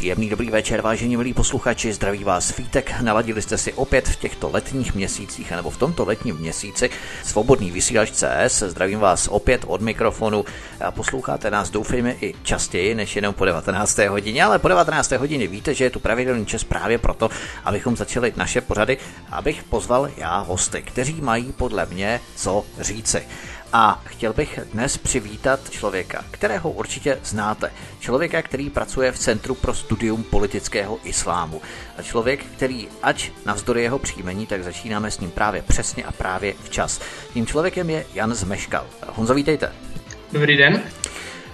Příjemný dobrý večer, vážení milí posluchači, zdraví vás Vítek. Naladili jste si opět v těchto letních měsících, nebo v tomto letním měsíci svobodný vysílač CS. Zdravím vás opět od mikrofonu a posloucháte nás, doufejme, i častěji než jenom po 19. hodině, ale po 19. hodině víte, že je tu pravidelný čas právě proto, abychom začali naše pořady, abych pozval já hosty, kteří mají podle mě co říci. A chtěl bych dnes přivítat člověka, kterého určitě znáte. Člověka, který pracuje v Centru pro studium politického islámu. A člověk, který, ač navzdory jeho příjmení, tak začínáme s ním právě přesně a právě včas. Tím člověkem je Jan Zmeškal. Honzo, vítejte. Dobrý den.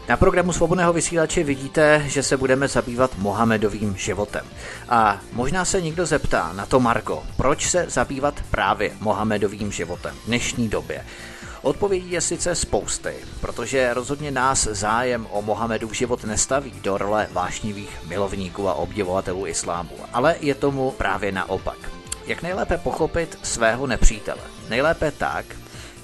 Na programu Svobodného vysílače vidíte, že se budeme zabývat Mohamedovým životem. A možná se někdo zeptá na to, Marko, proč se zabývat právě Mohamedovým životem v dnešní době? Odpovědí je sice spousty, protože rozhodně nás zájem o Mohamedův život nestaví do role vášnivých milovníků a obdivovatelů islámu, ale je tomu právě naopak. Jak nejlépe pochopit svého nepřítele? Nejlépe tak,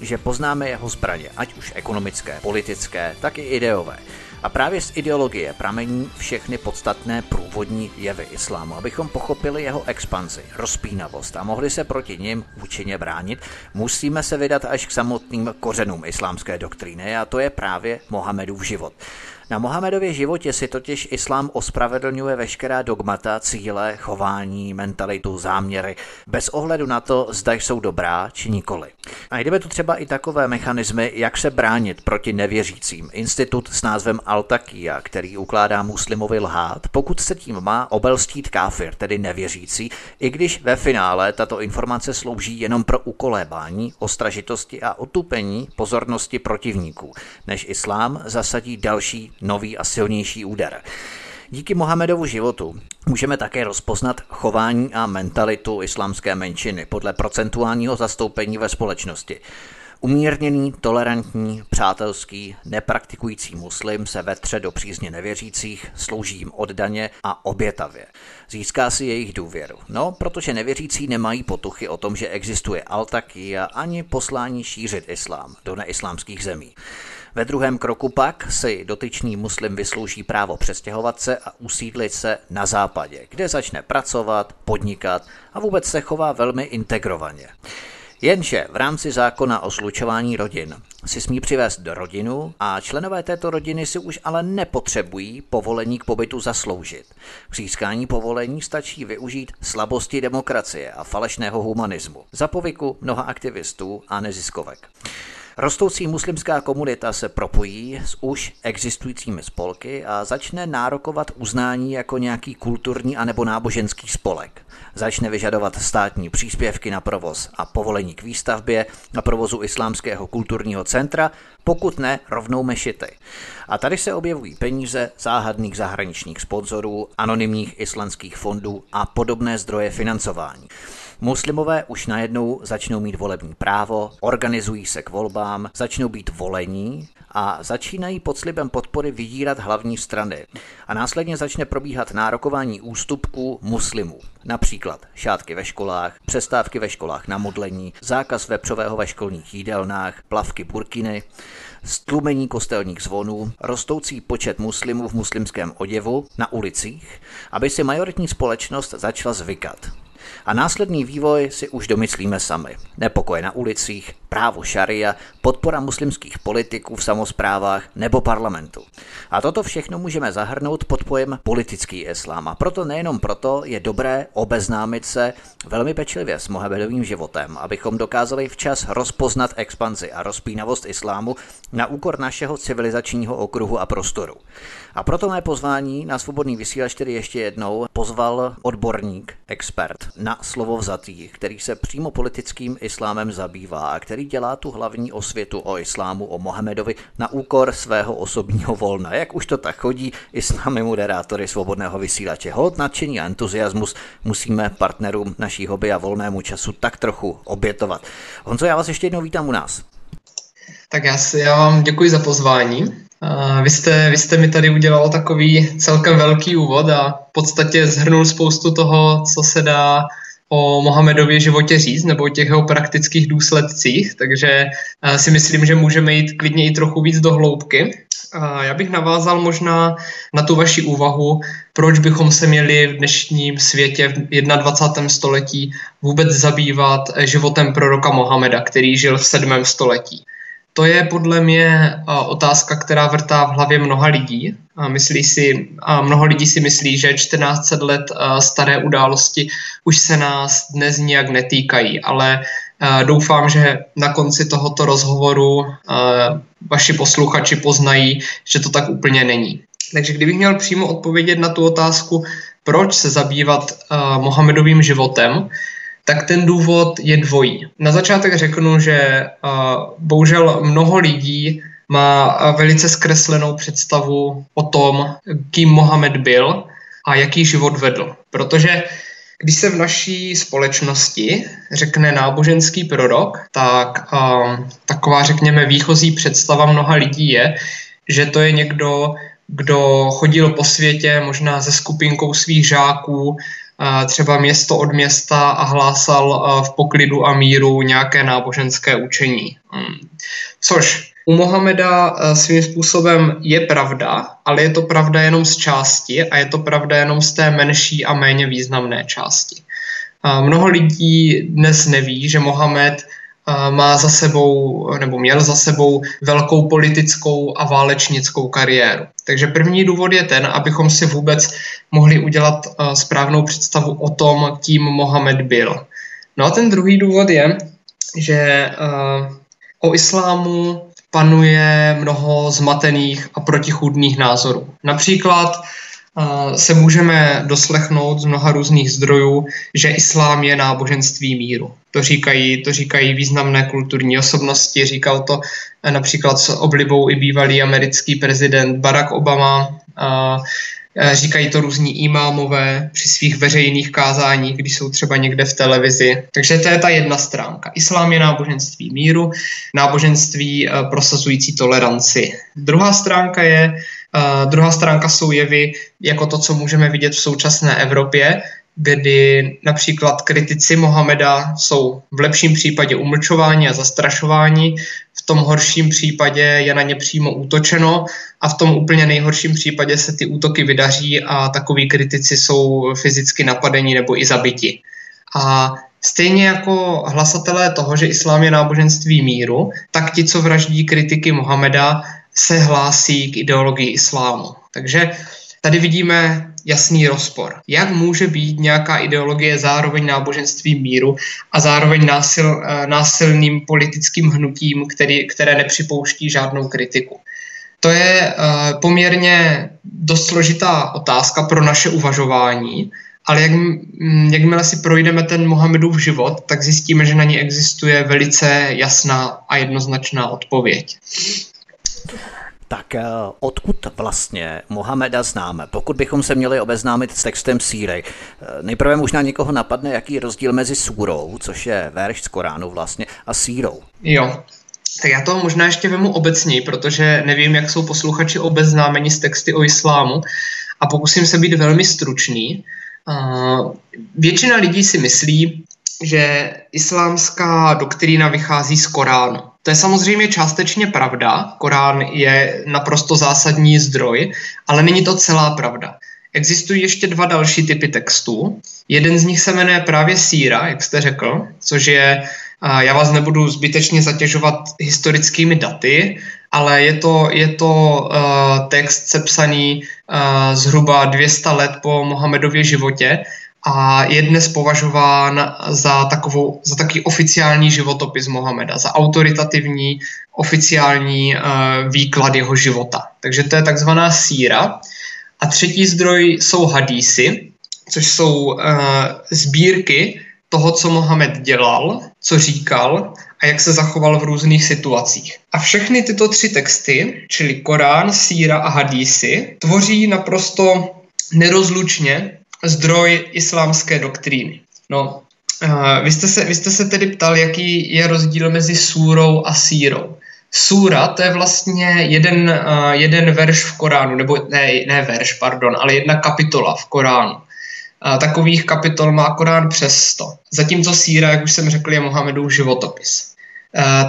že poznáme jeho zbraně, ať už ekonomické, politické, tak i ideové. A právě z ideologie pramení všechny podstatné průvodní jevy islámu. Abychom pochopili jeho expanzi, rozpínavost a mohli se proti nim účinně bránit, musíme se vydat až k samotným kořenům islámské doktríny a to je právě Mohamedův život. Na Mohamedově životě si totiž islám ospravedlňuje veškerá dogmata, cíle, chování, mentalitu, záměry, bez ohledu na to, zda jsou dobrá či nikoli. Najdeme tu třeba i takové mechanismy, jak se bránit proti nevěřícím. Institut s názvem Altakia, který ukládá muslimovi lhát, pokud se tím má obelstít káfir, tedy nevěřící, i když ve finále tato informace slouží jenom pro ukolébání, ostražitosti a otupení pozornosti protivníků, než islám zasadí další nový a silnější úder. Díky Mohamedovu životu můžeme také rozpoznat chování a mentalitu islámské menšiny podle procentuálního zastoupení ve společnosti. Umírněný, tolerantní, přátelský, nepraktikující muslim se vetře do přízně nevěřících, slouží jim oddaně a obětavě. Získá si jejich důvěru. No, protože nevěřící nemají potuchy o tom, že existuje Altakia ani poslání šířit islám do neislámských zemí. Ve druhém kroku pak si dotyčný muslim vyslouží právo přestěhovat se a usídlit se na západě, kde začne pracovat, podnikat a vůbec se chová velmi integrovaně. Jenže v rámci zákona o slučování rodin si smí přivést do rodinu a členové této rodiny si už ale nepotřebují povolení k pobytu zasloužit. K získání povolení stačí využít slabosti demokracie a falešného humanismu za povyku mnoha aktivistů a neziskovek. Rostoucí muslimská komunita se propojí s už existujícími spolky a začne nárokovat uznání jako nějaký kulturní anebo náboženský spolek. Začne vyžadovat státní příspěvky na provoz a povolení k výstavbě na provozu islámského kulturního centra, pokud ne rovnou mešity. A tady se objevují peníze záhadných zahraničních sponzorů, anonymních islamských fondů a podobné zdroje financování. Muslimové už najednou začnou mít volební právo, organizují se k volbám, začnou být volení a začínají pod slibem podpory vydírat hlavní strany. A následně začne probíhat nárokování ústupků muslimů. Například šátky ve školách, přestávky ve školách na modlení, zákaz vepřového ve školních jídelnách, plavky burkiny, stlumení kostelních zvonů, rostoucí počet muslimů v muslimském oděvu na ulicích, aby si majoritní společnost začala zvykat. A následný vývoj si už domyslíme sami. Nepokoje na ulicích, právo šaria, podpora muslimských politiků v samozprávách nebo parlamentu. A toto všechno můžeme zahrnout pod pojem politický islám. A proto nejenom proto je dobré obeznámit se velmi pečlivě s Mohamedovým životem, abychom dokázali včas rozpoznat expanzi a rozpínavost islámu na úkor našeho civilizačního okruhu a prostoru. A proto mé pozvání na svobodný vysílač tedy ještě jednou pozval odborník, expert na slovo vzatý, který se přímo politickým islámem zabývá a který dělá tu hlavní osvětu o islámu, o Mohamedovi na úkor svého osobního volna. Jak už to tak chodí i s námi moderátory svobodného vysílače. Hod, nadšení a entuziasmus musíme partnerům naší hobby a volnému času tak trochu obětovat. Honzo, já vás ještě jednou vítám u nás. Tak já, si, já vám děkuji za pozvání. Vy jste, vy jste mi tady udělal takový celkem velký úvod a v podstatě zhrnul spoustu toho, co se dá o Mohamedově životě říct nebo o těch jeho praktických důsledcích, takže si myslím, že můžeme jít klidně i trochu víc do hloubky. já bych navázal možná na tu vaši úvahu, proč bychom se měli v dnešním světě v 21. století vůbec zabývat životem proroka Mohameda, který žil v 7. století. To je podle mě otázka, která vrtá v hlavě mnoha lidí. A myslí si, mnoho lidí si myslí, že 14 let staré události už se nás dnes nijak netýkají, ale Doufám, že na konci tohoto rozhovoru vaši posluchači poznají, že to tak úplně není. Takže kdybych měl přímo odpovědět na tu otázku, proč se zabývat Mohamedovým životem, tak ten důvod je dvojí. Na začátek řeknu, že bohužel mnoho lidí má velice zkreslenou představu o tom, kým Mohamed byl a jaký život vedl. Protože když se v naší společnosti řekne náboženský prorok, tak taková, řekněme, výchozí představa mnoha lidí je, že to je někdo, kdo chodil po světě možná se skupinkou svých žáků, třeba město od města a hlásal v poklidu a míru nějaké náboženské učení. Hmm. Což u Mohameda eh, svým způsobem je pravda, ale je to pravda jenom z části a je to pravda jenom z té menší a méně významné části. Mnoho lidí dnes neví, že Mohamed eh, má za sebou, nebo měl za sebou velkou politickou a válečnickou kariéru. Takže první důvod je ten, abychom si vůbec mohli udělat eh, správnou představu o tom, kým Mohamed byl. No a ten druhý důvod je, že o islámu panuje mnoho zmatených a protichůdných názorů. Například se můžeme doslechnout z mnoha různých zdrojů, že islám je náboženství míru. To říkají, to říkají významné kulturní osobnosti, říkal to uh, například s oblibou i bývalý americký prezident Barack Obama, Eh, říkají to různí imámové při svých veřejných kázáních, když jsou třeba někde v televizi. Takže to je ta jedna stránka. Islám je náboženství míru, náboženství eh, prosazující toleranci. Druhá stránka je, uh, druhá stránka jsou jevy jako to, co můžeme vidět v současné Evropě, kdy například kritici Mohameda jsou v lepším případě umlčováni a zastrašováni, v tom horším případě je na ně přímo útočeno a v tom úplně nejhorším případě se ty útoky vydaří a takoví kritici jsou fyzicky napadeni nebo i zabiti. A Stejně jako hlasatelé toho, že islám je náboženství míru, tak ti, co vraždí kritiky Mohameda, se hlásí k ideologii islámu. Takže tady vidíme jasný rozpor. Jak může být nějaká ideologie zároveň náboženství míru a zároveň násil, eh, násilným politickým hnutím, který, které nepřipouští žádnou kritiku? To je uh, poměrně dost složitá otázka pro naše uvažování, ale jak, jakmile si projdeme ten Mohamedův život, tak zjistíme, že na ní existuje velice jasná a jednoznačná odpověď. Tak eh, odkud vlastně Mohameda známe? Pokud bychom se měli obeznámit s textem síry, eh, nejprve možná někoho napadne, jaký je rozdíl mezi súrou, což je verš z Koránu vlastně, a sírou. Jo, tak já to možná ještě vemu obecněji, protože nevím, jak jsou posluchači obeznámeni s texty o islámu a pokusím se být velmi stručný. Uh, většina lidí si myslí, že islámská doktrína vychází z Koránu. To je samozřejmě částečně pravda, Korán je naprosto zásadní zdroj, ale není to celá pravda. Existují ještě dva další typy textů. Jeden z nich se jmenuje právě síra, jak jste řekl, což je, já vás nebudu zbytečně zatěžovat historickými daty, ale je to, je to uh, text sepsaný uh, zhruba 200 let po Mohamedově životě a je dnes považován za, takovou, za takový oficiální životopis Mohameda, za autoritativní oficiální uh, výklad jeho života. Takže to je takzvaná síra. A třetí zdroj jsou hadísy, což jsou uh, sbírky toho, co Mohamed dělal, co říkal a jak se zachoval v různých situacích. A všechny tyto tři texty, čili Korán, síra a hadísy, tvoří naprosto nerozlučně zdroj islámské doktríny. No, vy, jste se, vy jste se tedy ptal, jaký je rozdíl mezi súrou a sírou. Súra to je vlastně jeden, jeden verš v Koránu, nebo ne, ne verš, pardon, ale jedna kapitola v Koránu. Takových kapitol má Korán přes 100. Zatímco síra, jak už jsem řekl, je Mohamedův životopis.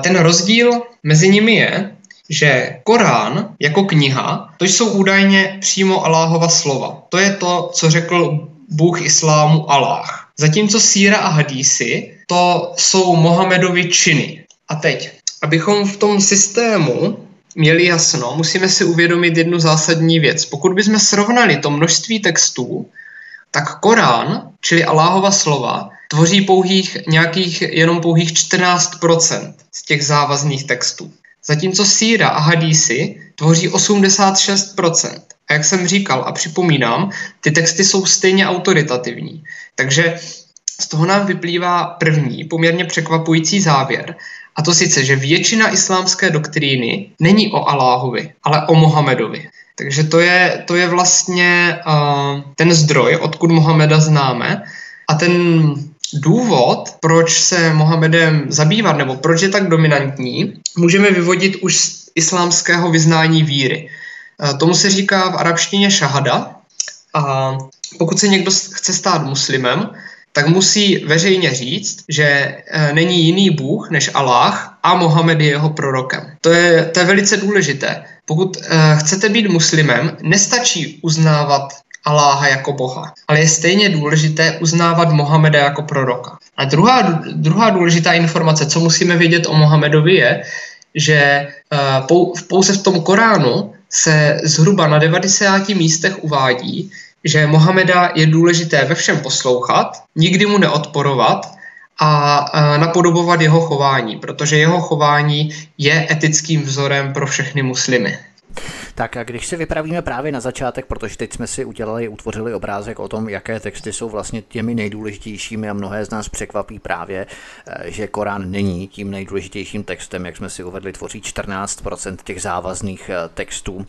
Ten rozdíl mezi nimi je, že Korán jako kniha, to jsou údajně přímo Aláhova slova. To je to, co řekl Bůh islámu Aláh. Zatímco síra a hadísy, to jsou Mohamedovi činy. A teď, abychom v tom systému měli jasno, musíme si uvědomit jednu zásadní věc. Pokud bychom srovnali to množství textů, tak Korán, čili Aláhova slova, tvoří pouhých nějakých jenom pouhých 14% z těch závazných textů. Zatímco síra a hadísy tvoří 86%. A jak jsem říkal a připomínám, ty texty jsou stejně autoritativní. Takže z toho nám vyplývá první, poměrně překvapující závěr, a to sice, že většina islámské doktríny není o Aláhovi, ale o Mohamedovi. Takže to je, to je vlastně uh, ten zdroj, odkud Mohameda známe. A ten důvod, proč se Mohamedem zabývat, nebo proč je tak dominantní, můžeme vyvodit už z islámského vyznání víry. Uh, tomu se říká v arabštině šahada. A pokud se někdo chce stát muslimem, tak musí veřejně říct, že e, není jiný Bůh než Allah a Mohamed je jeho prorokem. To je, to je velice důležité. Pokud uh, chcete být muslimem, nestačí uznávat Aláha jako boha, ale je stejně důležité uznávat Mohameda jako proroka. A druhá, druhá důležitá informace, co musíme vědět o Mohamedovi, je, že uh, pouze v tom Koránu se zhruba na 90 místech uvádí, že Mohameda je důležité ve všem poslouchat, nikdy mu neodporovat a napodobovat jeho chování, protože jeho chování je etickým vzorem pro všechny muslimy. Tak a když si vypravíme právě na začátek, protože teď jsme si udělali, utvořili obrázek o tom, jaké texty jsou vlastně těmi nejdůležitějšími a mnohé z nás překvapí právě, eh, že Korán není tím nejdůležitějším textem, jak jsme si uvedli, tvoří 14% těch závazných eh, textů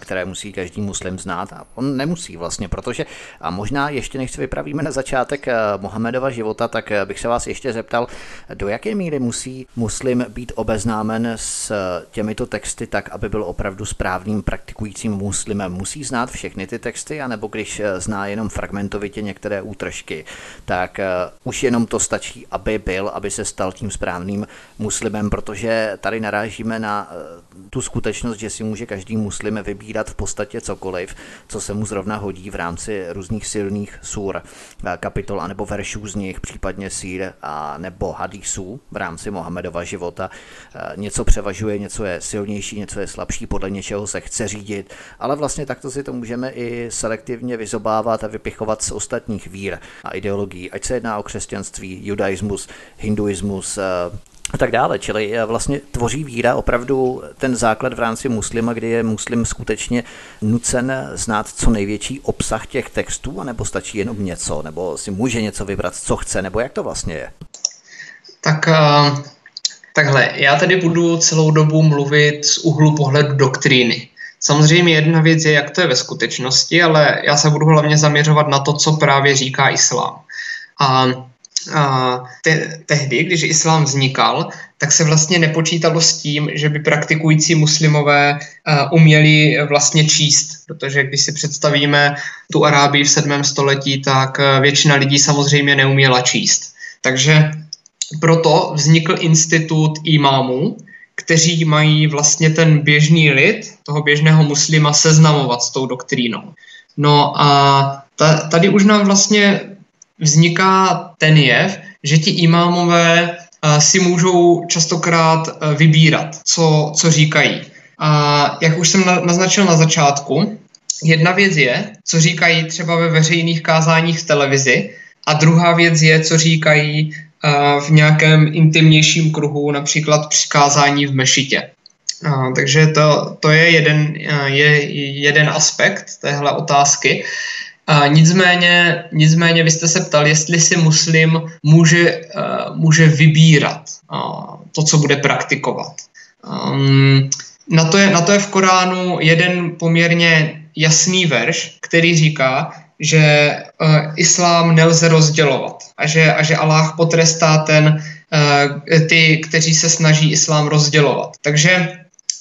které musí každý muslim znát a on nemusí vlastně, protože a možná ještě než se vypravíme na začátek eh, Mohamedova života, tak eh, bych se vás ještě zeptal, do jaké míry musí muslim být obeznámen s těmito texty tak, aby byl opravdu správným praktikujícím muslimem. Musí znát všechny ty texty, anebo když zná jenom fragmentovitě některé útržky, tak už jenom to stačí, aby byl, aby se stal tím správným muslimem, protože tady narážíme na tu skutečnost, že si může každý muslim vybírat v podstatě cokoliv, co se mu zrovna hodí v rámci různých silných sur, eh, kapitol anebo veršů z nich, případně sír a nebo hadísů v rámci Mohamedova života. Eh, něco převažuje, něco je silnější, něco je slabší, podle něčeho se chce řídit, ale vlastně takto si to můžeme i selektivně vyzobávat a vypichovat z ostatních vír a ideologií, ať se jedná o křesťanství, judaismus, hinduismus, eh, a tak dále. Čili eh, vlastně tvoří víra opravdu ten základ v rámci muslima, kdy je muslim skutečně nucen znát co největší obsah těch textů, anebo stačí jenom něco, nebo si může něco vybrat, co chce, nebo jak to vlastně je? Tak uh, takhle, já tady budu celou dobu mluvit z úhlu pohledu doktríny. Samozřejmě jedna věc je, jak to je ve skutečnosti, ale já se budu hlavně zaměřovat na to, co právě říká islám. A te, tehdy, když islám vznikal, tak se vlastně nepočítalo s tím, že by praktikující muslimové uměli vlastně číst, protože když si představíme tu Arábii v 7. století, tak většina lidí samozřejmě neuměla číst. Takže proto vznikl institut imámů, kteří mají vlastně ten běžný lid, toho běžného muslima, seznamovat s tou doktrínou. No a tady už nám vlastně vzniká ten jev, že ti imámové eh, si můžou častokrát eh, vybírat, co, co říkají. A jak už jsem naznačil na začátku, jedna věc je, co říkají třeba ve veřejných kázáních v televizi, a druhá věc je, co říkají eh, v nějakém intimnějším kruhu, například přikázání v mešitě. takže to, to je, jeden, je jeden aspekt téhle otázky. A nicméně, nicméně vy jste se ptal, jestli si muslim může, uh, může vybírat uh, to, co bude praktikovat. Um, na, to je, na to je v Koránu jeden poměrně jasný verš, který říká, že uh, islám nelze rozdělovat a že, a že Allah potrestá ten, ty, kteří se snaží islám rozdělovat. Takže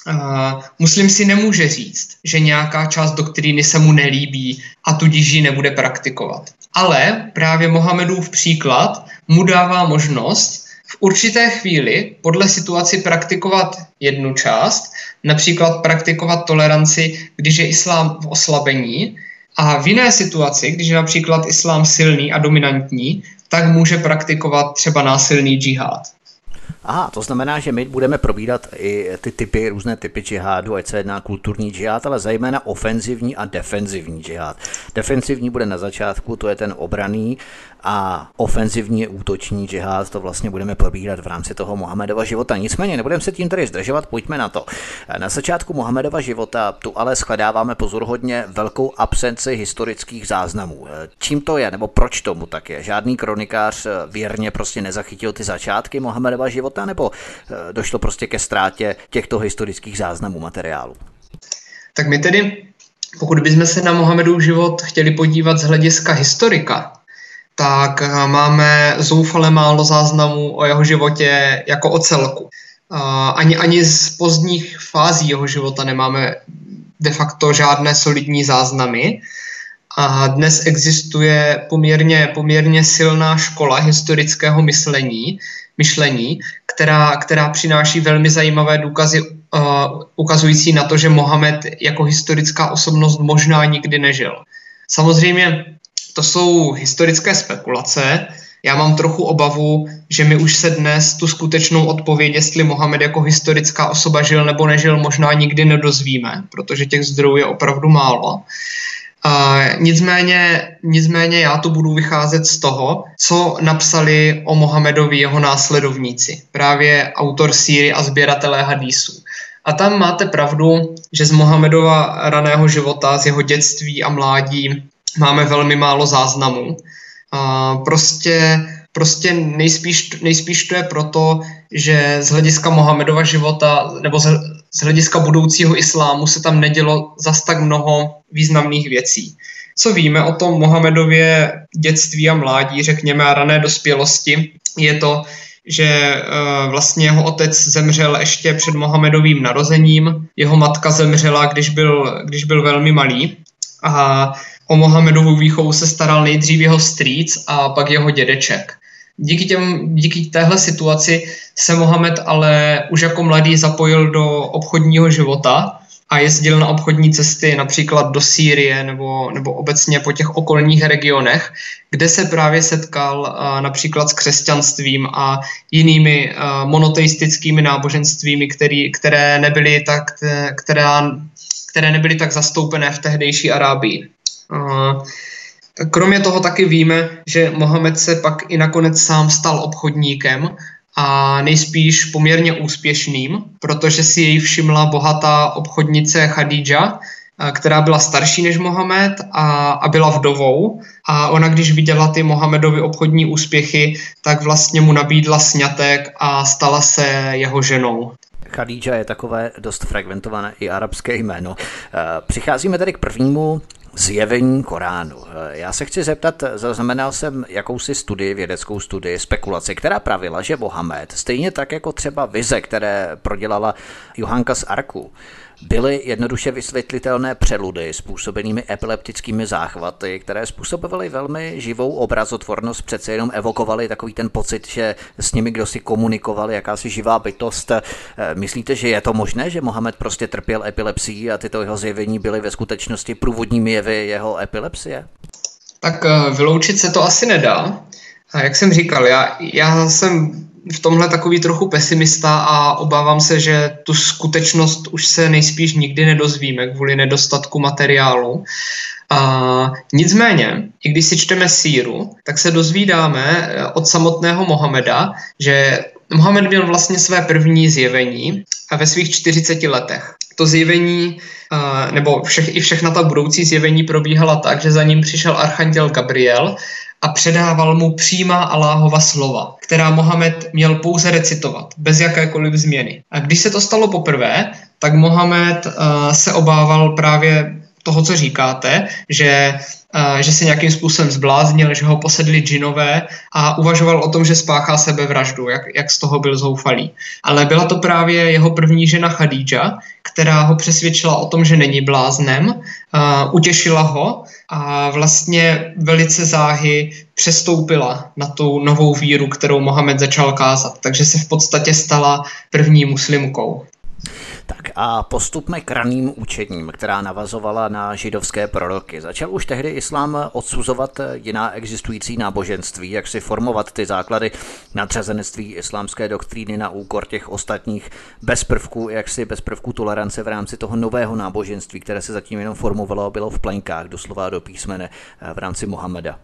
Uh, muslim si nemůže říct, že nějaká část doktríny se mu nelíbí a tudíž ji nebude praktikovat. Ale právě Mohamedův příklad mu dává možnost v určité chvíli podle situaci praktikovat jednu část, například praktikovat toleranci, když je islám v oslabení, a v jiné situaci, když je například islám silný a dominantní, tak může praktikovat třeba násilný džihad. Aha, to znamená, že my budeme probírat i ty typy, různé typy džihádu, ať se jedná kulturní džihad, ale zejména ofenzivní a defenzivní džihad. Defenzivní bude na začátku, to je ten obraný, a ofenzivní útoční džihad, to vlastně budeme probírat v rámci toho Mohamedova života. Nicméně nebudeme se tím tady zdržovat, pojďme na to. Na začátku Mohamedova života tu ale shledáváme pozoruhodně velkou absenci historických záznamů. Čím to je, nebo proč tomu tak je? Žádný kronikář věrně prostě nezachytil ty začátky Mohamedova života, nebo eh, došlo prostě ke ztrátě těchto historických záznamů materiálu? Tak my tedy, pokud bychom se na Mohamedův život chtěli podívat z hlediska historika, tak eh, máme zoufale málo záznamů o jeho životě jako o celku. Eh, ani, ani z pozdních fází jeho života nemáme de facto žádné solidní záznamy. A dnes existuje poměrně, poměrně silná škola historického myšlení, myšlení která, která přináší velmi zajímavé důkazy uh, ukazující na to, že Mohamed jako historická osobnost možná nikdy nežil. Samozřejmě to jsou historické spekulace. Já mám trochu obavu, že my už se dnes tu skutečnou odpověď, jestli Mohamed jako historická osoba žil nebo nežil, možná nikdy nedozvíme, protože těch zdrojů je opravdu málo. Uh, nicméně, nicméně já tu budu vycházet z toho, co napsali o Mohamedovi jeho následovníci, právě autor síry a sběratelé hadísů. A tam máte pravdu, že z Mohamedova raného života, z jeho dětství a mládí máme velmi málo záznamů. A prostě, prostě nejspíš, nejspíš to je proto, že z hlediska Mohamedova života nebo z, z hlediska budoucího islámu se tam nedělo zas tak mnoho významných věcí. Co víme o tom Mohamedově dětství a mládí, řekněme, a rané dospělosti, je to, že uh, vlastně jeho otec zemřel ještě před Mohamedovým narozením, jeho matka zemřela, když byl, když byl velmi malý a O Mohamedovu výchovu se staral nejdřív jeho strýc a pak jeho dědeček. Díky, těm, díky téhle situaci se Mohamed ale už jako mladý zapojil do obchodního života a jezdil na obchodní cesty například do Sýrie nebo, nebo obecně po těch okolních regionech, kde se právě setkal uh, například s křesťanstvím a jinými uh, monoteistickými náboženstvími, který, které, nebyly tak, která, které nebyly tak zastoupené v tehdejší Arábii. Kromě toho taky víme, že Mohamed se pak i nakonec sám stal obchodníkem a nejspíš poměrně úspěšným, protože si jej všimla bohatá obchodnice Khadija, která byla starší než Mohamed a, a byla vdovou. A ona, když viděla ty Mohamedovy obchodní úspěchy, tak vlastně mu nabídla sňatek a stala se jeho ženou. Khadija je takové dost fragmentované i arabské jméno. Přicházíme tedy k prvnímu zjevení Koránu. Já se chci zeptat, zaznamenal jsem jakousi studii, vědeckou studii, spekulaci, která pravila, že Mohamed, stejně tak jako třeba vize, které prodělala Johanka z Arku, byly jednoduše vysvětlitelné přeludy způsobenými epileptickými záchvaty, které způsobovaly velmi živou obrazotvornost, přece jenom evokovaly takový ten pocit, že s nimi kdo si komunikoval, jakási živá bytost. Eh, myslíte, že je to možné, že Mohamed prostě trpěl epilepsií a tyto jeho zjevení byly ve skutečnosti průvodními jevy jeho epilepsie? Tak eh, vyloučit se to asi nedá. A jak jsem říkal, já, já jsem v tomhle takový trochu pesimista a obávám se, že tu skutečnost už se nejspíš nikdy nedozvíme kvůli nedostatku materiálu. A nicméně, i když si čteme síru, tak se dozvídáme eh, od samotného Mohameda, že Mohamed měl vlastně své první zjevení a ve svých 40 letech. To zjevení, eh, nebo všech, i všechna ta budoucí zjevení probíhala tak, že za ním přišel archanděl Gabriel a předával mu přímá Aláhova slova, která Mohamed měl pouze recitovat, bez jakékoliv změny. A když se to stalo poprvé, tak Mohamed uh, se obával právě toho, co říkáte, že že se nějakým způsobem zbláznil, že ho posedli džinové a uvažoval o tom, že spáchá sebevraždu, jak, jak z toho byl zoufalý. Ale byla to právě jeho první žena Khadija, která ho přesvědčila o tom, že není bláznem, utěšila ho a vlastně velice záhy přestoupila na tu novou víru, kterou Mohamed začal kázat. Takže se v podstatě stala první muslimkou. A postupme k raným učením, která navazovala na židovské proroky. Začal už tehdy islám odsuzovat jiná existující náboženství, jak si formovat ty základy nadřazenectví islámské doktríny na úkor těch ostatních bez prvků, jak si bez prvků tolerance v rámci toho nového náboženství, které se zatím jenom formovalo a bylo v plenkách, doslova do písmene v rámci Mohameda.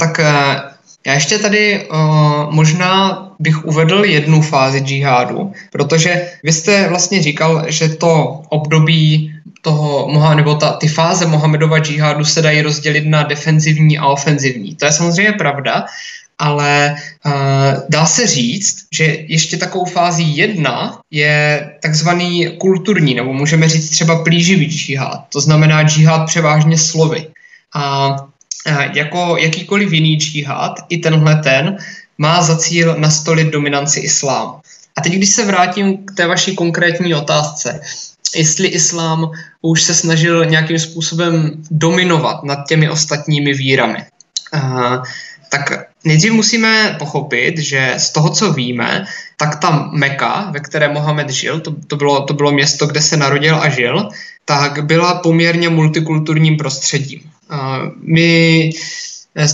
Tak eh, já ještě tady uh, možná bych uvedl jednu fázi džihádu, protože vy jste vlastně říkal, že to období toho, nebo ta, ty fáze Mohamedova džihádu se dají rozdělit na defenzivní a ofenzivní. To je samozřejmě pravda, ale uh, dá se říct, že ještě takovou fází jedna je takzvaný kulturní, nebo můžeme říct třeba plíživý džihad. To znamená džihad převážně slovy. A jako jakýkoliv jiný džihad, i tenhle ten má za cíl nastolit dominanci islámu. A teď, když se vrátím k té vaší konkrétní otázce, jestli islám už se snažil nějakým způsobem dominovat nad těmi ostatními vírami, uh, tak nejdřív musíme pochopit, že z toho, co víme, tak ta Meka, ve které Mohamed žil, to, to, bylo, to bylo město, kde se narodil a žil, tak byla poměrně multikulturním prostředím. My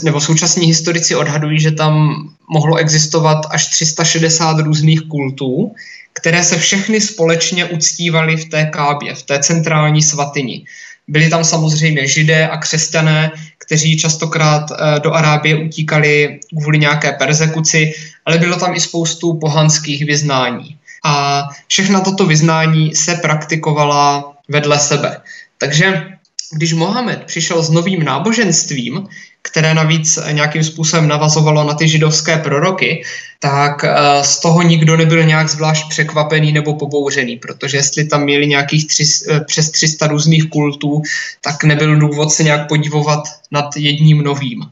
nebo současní historici odhadují, že tam mohlo existovat až 360 různých kultů, které se všechny společně uctívaly v té kábě, v té centrální svatyni. Byli tam samozřejmě židé a křesťané, kteří častokrát eh, do Arábie utíkali kvůli nějaké persekuci, ale bylo tam i spoustu pohanských vyznání. A všechna toto vyznání se praktikovala vedle sebe. Takže když Mohamed přišel s novým náboženstvím, které navíc nějakým způsobem navazovalo na ty židovské proroky, tak eh, z toho nikdo nebyl nějak zvlášť překvapený nebo pobouřený, protože jestli tam měli nějakých tři, eh, přes 300 různých kultů, tak nebyl důvod se nějak podivovat nad jedním novým.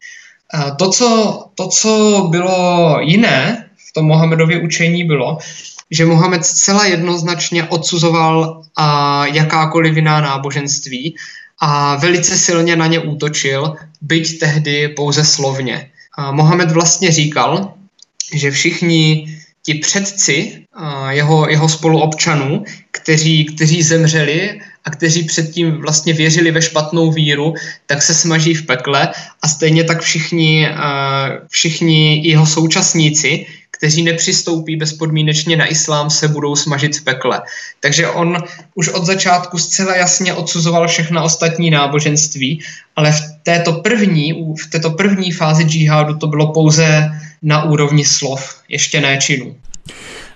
Eh, to, co, to, co bylo jiné v tom Mohamedově učení, bylo, že Mohamed zcela jednoznačně odsuzoval a jakákoliv jiná náboženství a velice silně na ně útočil, byť tehdy pouze slovně. Mohamed vlastně říkal, že všichni ti předci jeho, jeho spoluobčanů, kteří, kteří zemřeli a kteří předtím vlastně věřili ve špatnou víru, tak se smaží v pekle a stejně tak všichni, všichni jeho současníci, kteří nepřistoupí bezpodmínečně na islám, se budou smažit v pekle. Takže on už od začátku zcela jasně odsuzoval všechna ostatní náboženství, ale v této první, v této první fázi džihádu to bylo pouze na úrovni slov, ještě ne činů.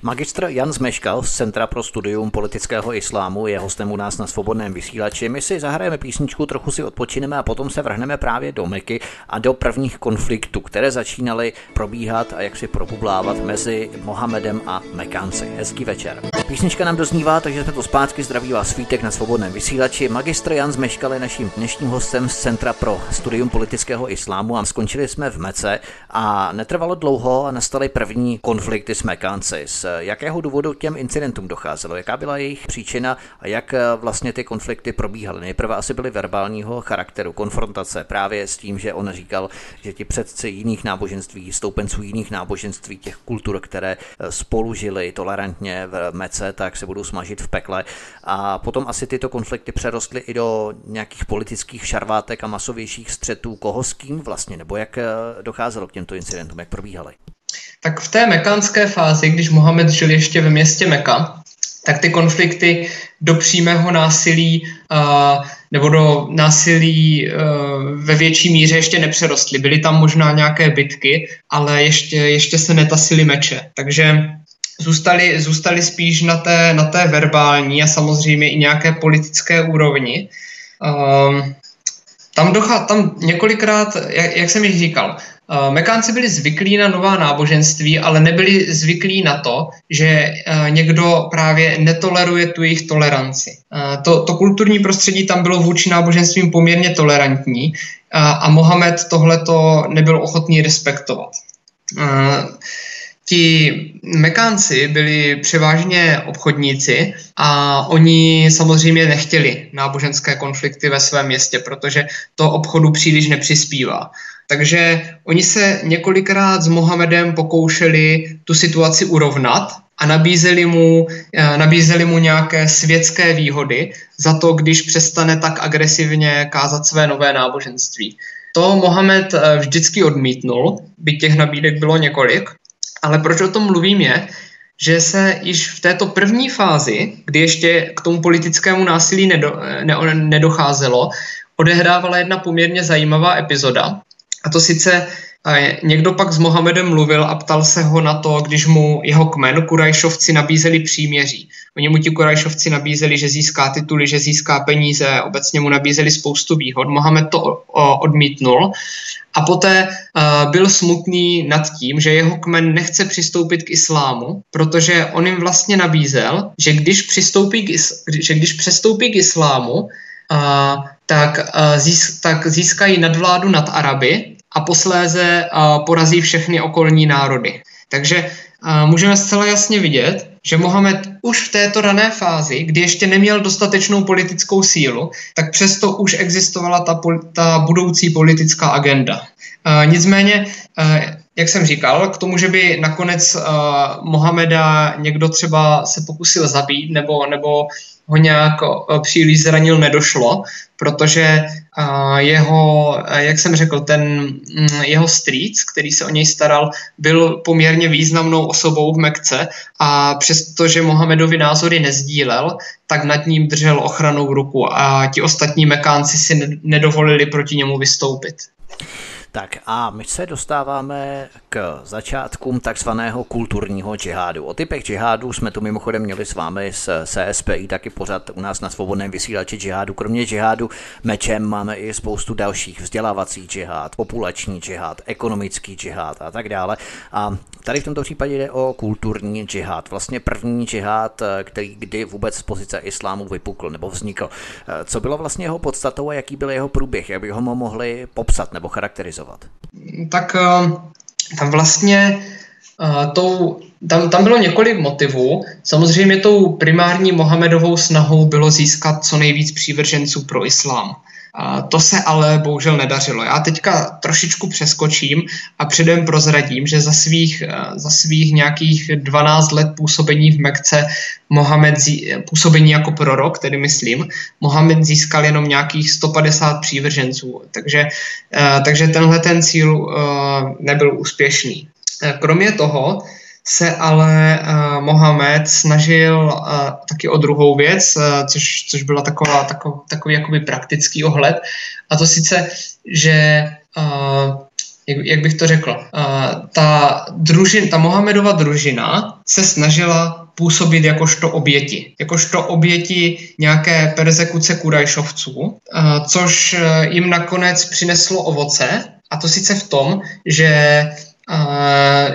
Magistr Jan Zmeškal z Centra pro studium politického islámu je hostem u nás na svobodném vysílači. My si zahrajeme písničku, trochu si odpočineme a potom se vrhneme právě do Meky a do prvních konfliktů, které začínaly probíhat a jak si probublávat mezi Mohamedem a Mekánci. Hezký večer. Písnička nám doznívá, takže jsme to zpátky. Zdraví vás svítek na svobodném vysílači. Magistr Jan Zmeškal je naším dnešním hostem z Centra pro studium politického islámu a skončili jsme v Mece a netrvalo dlouho a nastaly první konflikty s Mekánci. S jakého důvodu těm incidentům docházelo, jaká byla jejich příčina a jak eh, vlastně ty konflikty probíhaly. Nejprve asi byly verbálního charakteru, konfrontace právě s tím, že on říkal, že ti předci jiných náboženství, stoupenců jiných náboženství, těch kultur, které eh, spolu žili tolerantně v mece, tak se budou smažit v pekle. A potom asi tyto konflikty přerostly i do nějakých politických šarvátek a masovějších střetů. Koho s kým vlastně, nebo jak eh, docházelo k těmto incidentům, jak probíhaly? Tak v té mekánské fázi, když Mohamed žil ještě ve městě Meka, tak ty konflikty do přímého násilí uh, nebo do násilí uh, ve větší míře ještě nepřerostly. Byly tam možná nějaké bitky, ale ještě, ještě se netasily meče. Takže zůstali, zůstali spíš na té, na té verbální a samozřejmě i nějaké politické úrovni. Uh, tam, dochá, tam několikrát, jak, jak jsem již říkal, uh, Mekánci byli zvyklí na nová náboženství, ale nebyli zvyklí na to, že uh, někdo právě netoleruje tu jejich toleranci. Uh, to, to kulturní prostředí tam bylo vůči náboženstvím poměrně tolerantní a Mohamed tohleto nebyl ochotný respektovat. Ti Mekánci byli převážně obchodníci a oni samozřejmě nechtěli náboženské konflikty ve svém městě, protože to obchodu příliš nepřispívá. Takže oni se několikrát s Mohamedem pokoušeli tu situaci urovnat a nabízeli mu, eh, nabízeli mu nějaké světské výhody za to, když přestane tak agresivně kázat své nové náboženství. To Mohamed eh, vždycky odmítnul, by těch nabídek bylo několik, ale proč o tom mluvím je, že se již v této první fázi, kdy ještě k tomu politickému násilí nedo, ne, nedocházelo, odehrávala jedna poměrně zajímavá epizoda. A to sice Někdo pak s Mohamedem mluvil a ptal se ho na to, když mu jeho kmen Kurajšovci nabízeli příměří. Oni mu ti Kurajšovci nabízeli, že získá tituly, že získá peníze, obecně mu nabízeli spoustu výhod. Mohamed to odmítnul a poté uh, byl smutný nad tím, že jeho kmen nechce přistoupit k islámu, protože on jim vlastně nabízel, že když, přistoupí k is- že když přestoupí k islámu, uh, tak, uh, zís- tak získají nadvládu nad Araby a posléze porazí všechny okolní národy. Takže můžeme zcela jasně vidět, že Mohamed už v této rané fázi, kdy ještě neměl dostatečnou politickou sílu, tak přesto už existovala ta, ta budoucí politická agenda. Nicméně, jak jsem říkal, k tomu, že by nakonec Mohameda někdo třeba se pokusil zabít nebo, nebo ho nějak příliš zranil, nedošlo, protože jeho, eh, jak jsem řekl, ten mm, jeho strýc, který se o něj staral, byl poměrně významnou osobou v Mekce a přestože Mohamedovi názory nezdílel, tak nad ním držel ochranou ruku a ti ostatní Mekánci si nedovolili proti němu vystoupit. Tak a my se dostáváme k začátkům takzvaného kulturního džihádu. O typech džihádu jsme tu mimochodem měli s vámi z CSPI taky pořád u nás na svobodném vysílači džihádu. Kromě džihádu mečem máme i spoustu dalších vzdělávací džihád, populační džihád, ekonomický džihád a tak dále. A tady v tomto případě jde o kulturní džihád. Vlastně první džihád, který kdy vůbec z pozice islámu vypukl nebo vznikl. Co bylo vlastně jeho podstatou a jaký byl jeho průběh? Jak by ho mohli popsat nebo charakterizovat? Realizovat? Tak eh, tam vlastně eh, tou, tam, tam bylo několik motivů. Samozřejmě tou primární Mohamedovou snahou bylo získat co nejvíc přívrženců pro islám. To se ale bohužel nedařilo. Já teďka trošičku přeskočím a předem prozradím, že za svých, eh, za svých nějakých 12 let působení v Mekce Mohamed působení jako prorok, tedy myslím, Mohamed získal jenom nějakých 150 přívrženců, takže, eh, takže tenhle ten cíl eh, nebyl úspěšný. Kromě toho, se ale uh, Mohamed snažil uh, taky o druhou věc, uh, což, což byla taková, takový, takový jakoby praktický ohled, a to sice, že uh, jak, jak bych to řekl, uh, ta, družin, ta Mohamedova družina se snažila působit jakožto oběti, jakožto oběti nějaké persekuce kurajšovců, uh, což jim nakonec přineslo ovoce, a to sice v tom, že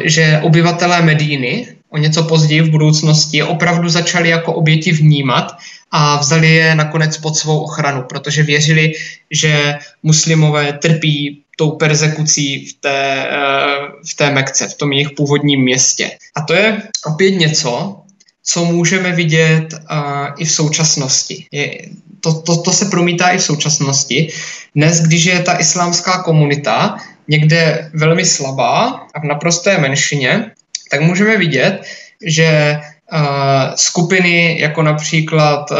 že obyvatelé Medíny o něco později v budoucnosti opravdu začali jako oběti vnímat a vzali je nakonec pod svou ochranu, protože věřili, že muslimové trpí tou persekucí v té, eh, v té Mekce, v tom jejich původním městě. A to je opět něco, co můžeme vidět uh, i v současnosti. Je, to, to, to se promítá i v současnosti. Dnes, když je ta islámská komunita někde velmi slabá a v naprosté menšině, tak můžeme vidět, že uh, skupiny jako například uh,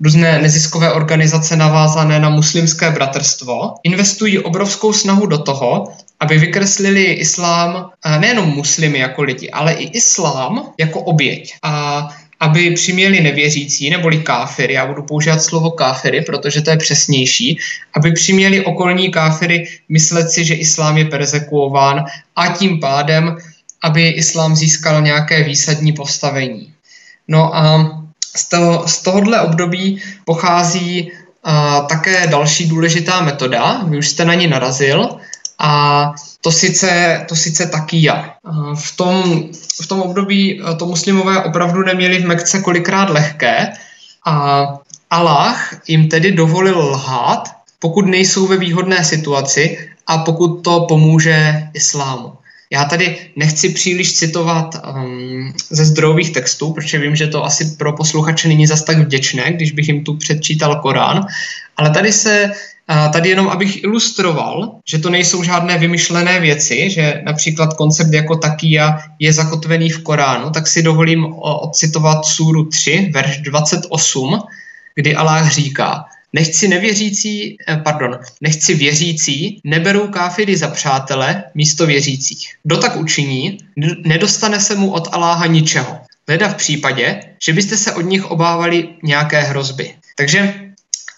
různé neziskové organizace navázané na muslimské bratrstvo investují obrovskou snahu do toho, aby vykreslili islám nejenom muslimy jako lidi, ale i islám jako oběť. A aby přiměli nevěřící, neboli káfiry, já budu používat slovo káfiry, protože to je přesnější, aby přiměli okolní káfiry myslet si, že islám je persekuován a tím pádem, aby islám získal nějaké výsadní postavení. No a z, toho, z tohohle období pochází a také další důležitá metoda, vy už jste na ní narazil, a to sice, to sice taky já. V tom, v tom období to muslimové opravdu neměli v Mekce kolikrát lehké a Allah jim tedy dovolil lhát, pokud nejsou ve výhodné situaci a pokud to pomůže islámu. Já tady nechci příliš citovat um, ze zdrojových textů, protože vím, že to asi pro posluchače není zas tak vděčné, když bych jim tu předčítal Korán, ale tady se Tady jenom, abych ilustroval, že to nejsou žádné vymyšlené věci, že například koncept jako takia je zakotvený v Koránu, tak si dovolím odcitovat súru 3, verš 28, kdy Allah říká, Nechci nevěřící, eh, pardon, nechci věřící, neberou káfiry za přátele místo věřících. Kdo tak učiní, nedostane se mu od Aláha ničeho. Leda v případě, že byste se od nich obávali nějaké hrozby. Takže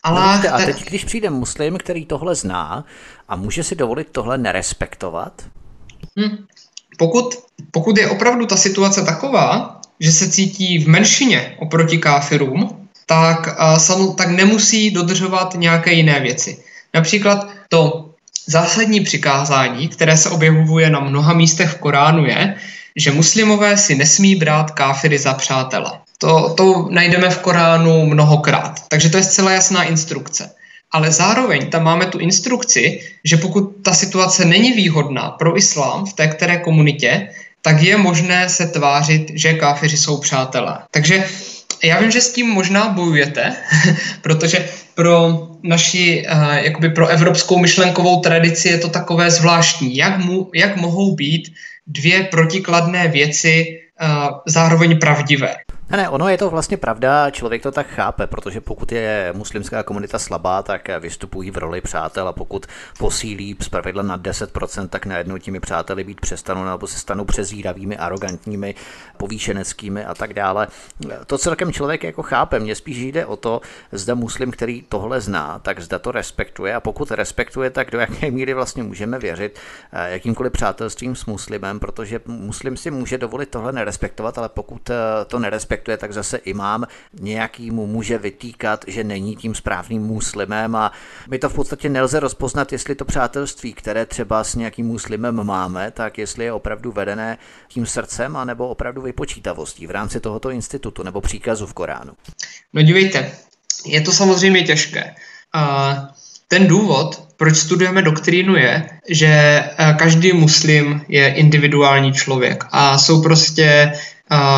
Allah... A teď, když přijde muslim, který tohle zná a může si dovolit tohle nerespektovat? Hmm. Pokud, pokud je opravdu ta situace taková, že se cítí v menšině oproti káfirům, tak, uh, tak nemusí dodržovat nějaké jiné věci. Například to zásadní přikázání, které se objevuje na mnoha místech v Koránu, je, že muslimové si nesmí brát káfiry za přátele. To, to najdeme v Koránu mnohokrát. Takže to je zcela jasná instrukce. Ale zároveň tam máme tu instrukci, že pokud ta situace není výhodná pro islám v té které komunitě, tak je možné se tvářit, že káfiři jsou přátelé. Takže já vím, že s tím možná bojujete, protože pro naši, uh, jakoby pro evropskou myšlenkovou tradici je to takové zvláštní. Jak, mu, jak mohou být dvě protikladné věci uh, zároveň pravdivé? Ne, ne, ono je to vlastně pravda, člověk to tak chápe, protože pokud je muslimská komunita slabá, tak vystupují v roli přátel a pokud posílí z pravidla na 10%, tak najednou těmi přáteli být přestanou nebo se stanou přezíravými, arrogantními, povýšeneckými a tak dále. To celkem člověk jako chápe. Mně spíš jde o to, zda muslim, který tohle zná, tak zda to respektuje a pokud respektuje, tak do jaké míry vlastně můžeme věřit eh, jakýmkoliv přátelstvím s muslimem, protože muslim si může dovolit tohle nerespektovat, ale pokud eh, to nerespektuje, respektuje, tak zase imám nějakýmu může vytýkat, že není tím správným muslimem a my to v podstatě nelze rozpoznat, jestli to přátelství, které třeba s nějakým muslimem máme, tak jestli je opravdu vedené tím srdcem anebo opravdu vypočítavostí v rámci tohoto institutu nebo příkazu v Koránu. No dívejte, je to samozřejmě těžké. A ten důvod, proč studujeme doktrínu, je, že každý muslim je individuální člověk a jsou prostě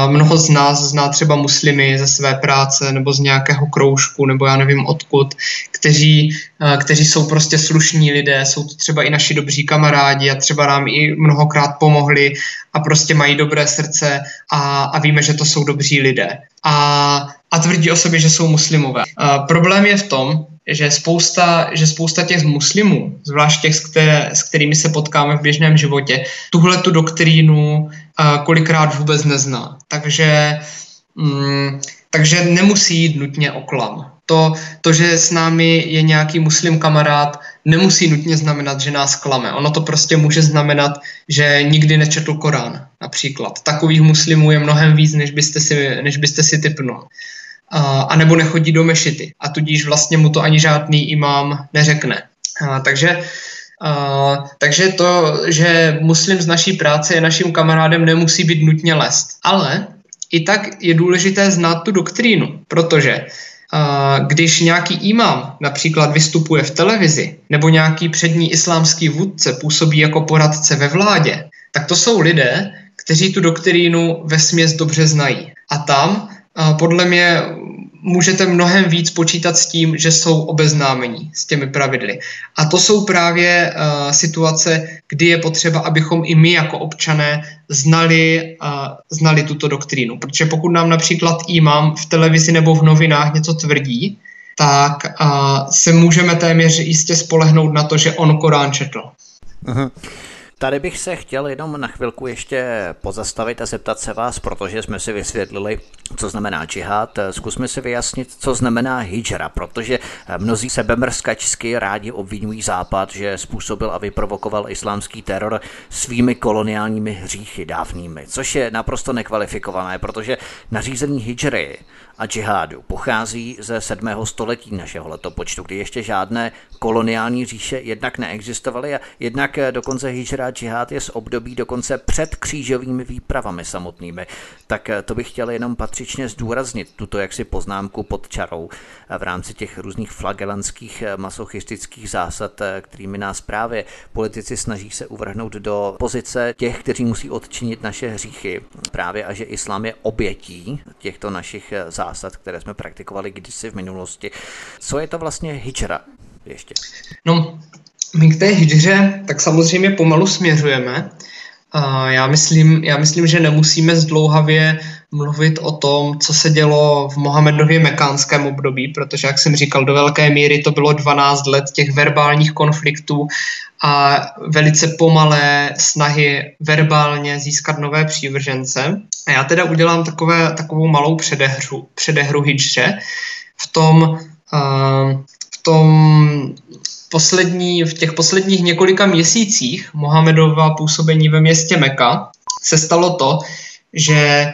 mnoho z nás zná třeba muslimy ze své práce nebo z nějakého kroužku nebo já nevím odkud, kteří, kteří jsou prostě slušní lidé, jsou to třeba i naši dobří kamarádi a třeba nám i mnohokrát pomohli a prostě mají dobré srdce a, a víme, že to jsou dobří lidé. A, a tvrdí o sobě, že jsou muslimové. A problém je v tom, že spousta, že spousta těch muslimů, zvlášť těch, které, s kterými se potkáme v běžném životě, tuhle tu doktrínu kolikrát vůbec nezná. Takže, mm, takže nemusí jít nutně o klam. To, to, že s námi je nějaký muslim kamarád, nemusí nutně znamenat, že nás klame. Ono to prostě může znamenat, že nikdy nečetl Korán, například. Takových muslimů je mnohem víc, než byste si, než byste si typnul. A nebo nechodí do mešity a tudíž vlastně mu to ani žádný imám neřekne. A, takže Uh, takže to, že muslim z naší práce je naším kamarádem, nemusí být nutně lest. Ale i tak je důležité znát tu doktrínu, protože uh, když nějaký imám například vystupuje v televizi, nebo nějaký přední islámský vůdce působí jako poradce ve vládě, tak to jsou lidé, kteří tu doktrínu ve směs dobře znají. A tam podle mě můžete mnohem víc počítat s tím, že jsou obeznámení s těmi pravidly. A to jsou právě uh, situace, kdy je potřeba, abychom i my jako občané znali, uh, znali tuto doktrínu. Protože pokud nám například imám v televizi nebo v novinách něco tvrdí, tak uh, se můžeme téměř jistě spolehnout na to, že on Korán četl. Aha. Tady bych se chtěl jenom na chvilku ještě pozastavit a zeptat se vás, protože jsme si vysvětlili, co znamená džihad. Zkusme si vyjasnit, co znamená hijra, protože mnozí sebemrskačsky rádi obvinují Západ, že způsobil a vyprovokoval islámský teror svými koloniálními hříchy dávnými, což je naprosto nekvalifikované, protože nařízení hijry a džihádu pochází ze 7. století našeho letopočtu, kdy ještě žádné koloniální říše jednak neexistovaly a jednak dokonce hijra džihád je z období dokonce před křížovými výpravami samotnými. Tak to bych chtěl jenom patřičně zdůraznit tuto jaksi poznámku pod čarou v rámci těch různých flagelantských masochistických zásad, kterými nás právě politici snaží se uvrhnout do pozice těch, kteří musí odčinit naše hříchy. Právě a že islám je obětí těchto našich zásad zásad, které jsme praktikovali kdysi v minulosti. Co je to vlastně hijra ještě? No, my k té hijře tak samozřejmě pomalu směřujeme. Já myslím, já myslím, že nemusíme zdlouhavě mluvit o tom, co se dělo v Mohamedově mekánském období, protože, jak jsem říkal, do velké míry to bylo 12 let těch verbálních konfliktů a velice pomalé snahy verbálně získat nové přívržence. A já teda udělám takové, takovou malou předehru, předehru hijře v tom, uh, v tom poslední, v těch posledních několika měsících Mohamedova působení ve městě Meka se stalo to, že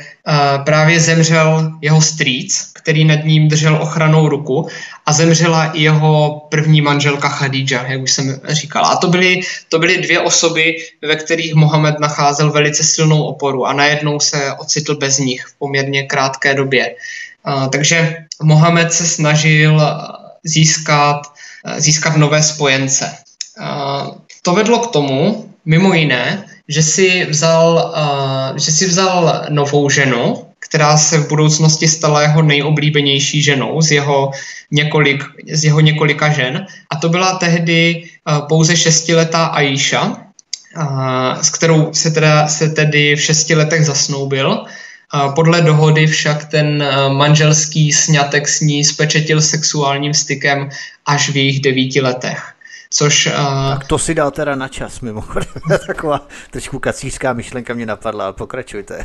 právě zemřel jeho strýc, který nad ním držel ochranou ruku a zemřela i jeho první manželka Khadija, jak už jsem říkala. A to byly, to byly dvě osoby, ve kterých Mohamed nacházel velice silnou oporu a najednou se ocitl bez nich v poměrně krátké době. Uh, takže Mohamed se snažil získat, získat nové spojence. To vedlo k tomu, mimo jiné, že si vzal, uh, že si vzal novou ženu, která se v budoucnosti stala jeho nejoblíbenější ženou z jeho, několik, z jeho několika žen. A to byla tehdy uh, pouze šestiletá Aisha, uh, s kterou se, teda, se tedy v šesti letech zasnoubil. Podle dohody však ten manželský sňatek s ní spečetil sexuálním stykem až v jejich devíti letech. Což, uh... Tak to si dal teda na čas, mimochodem. Taková trošku kacířská myšlenka mě napadla, pokračujte.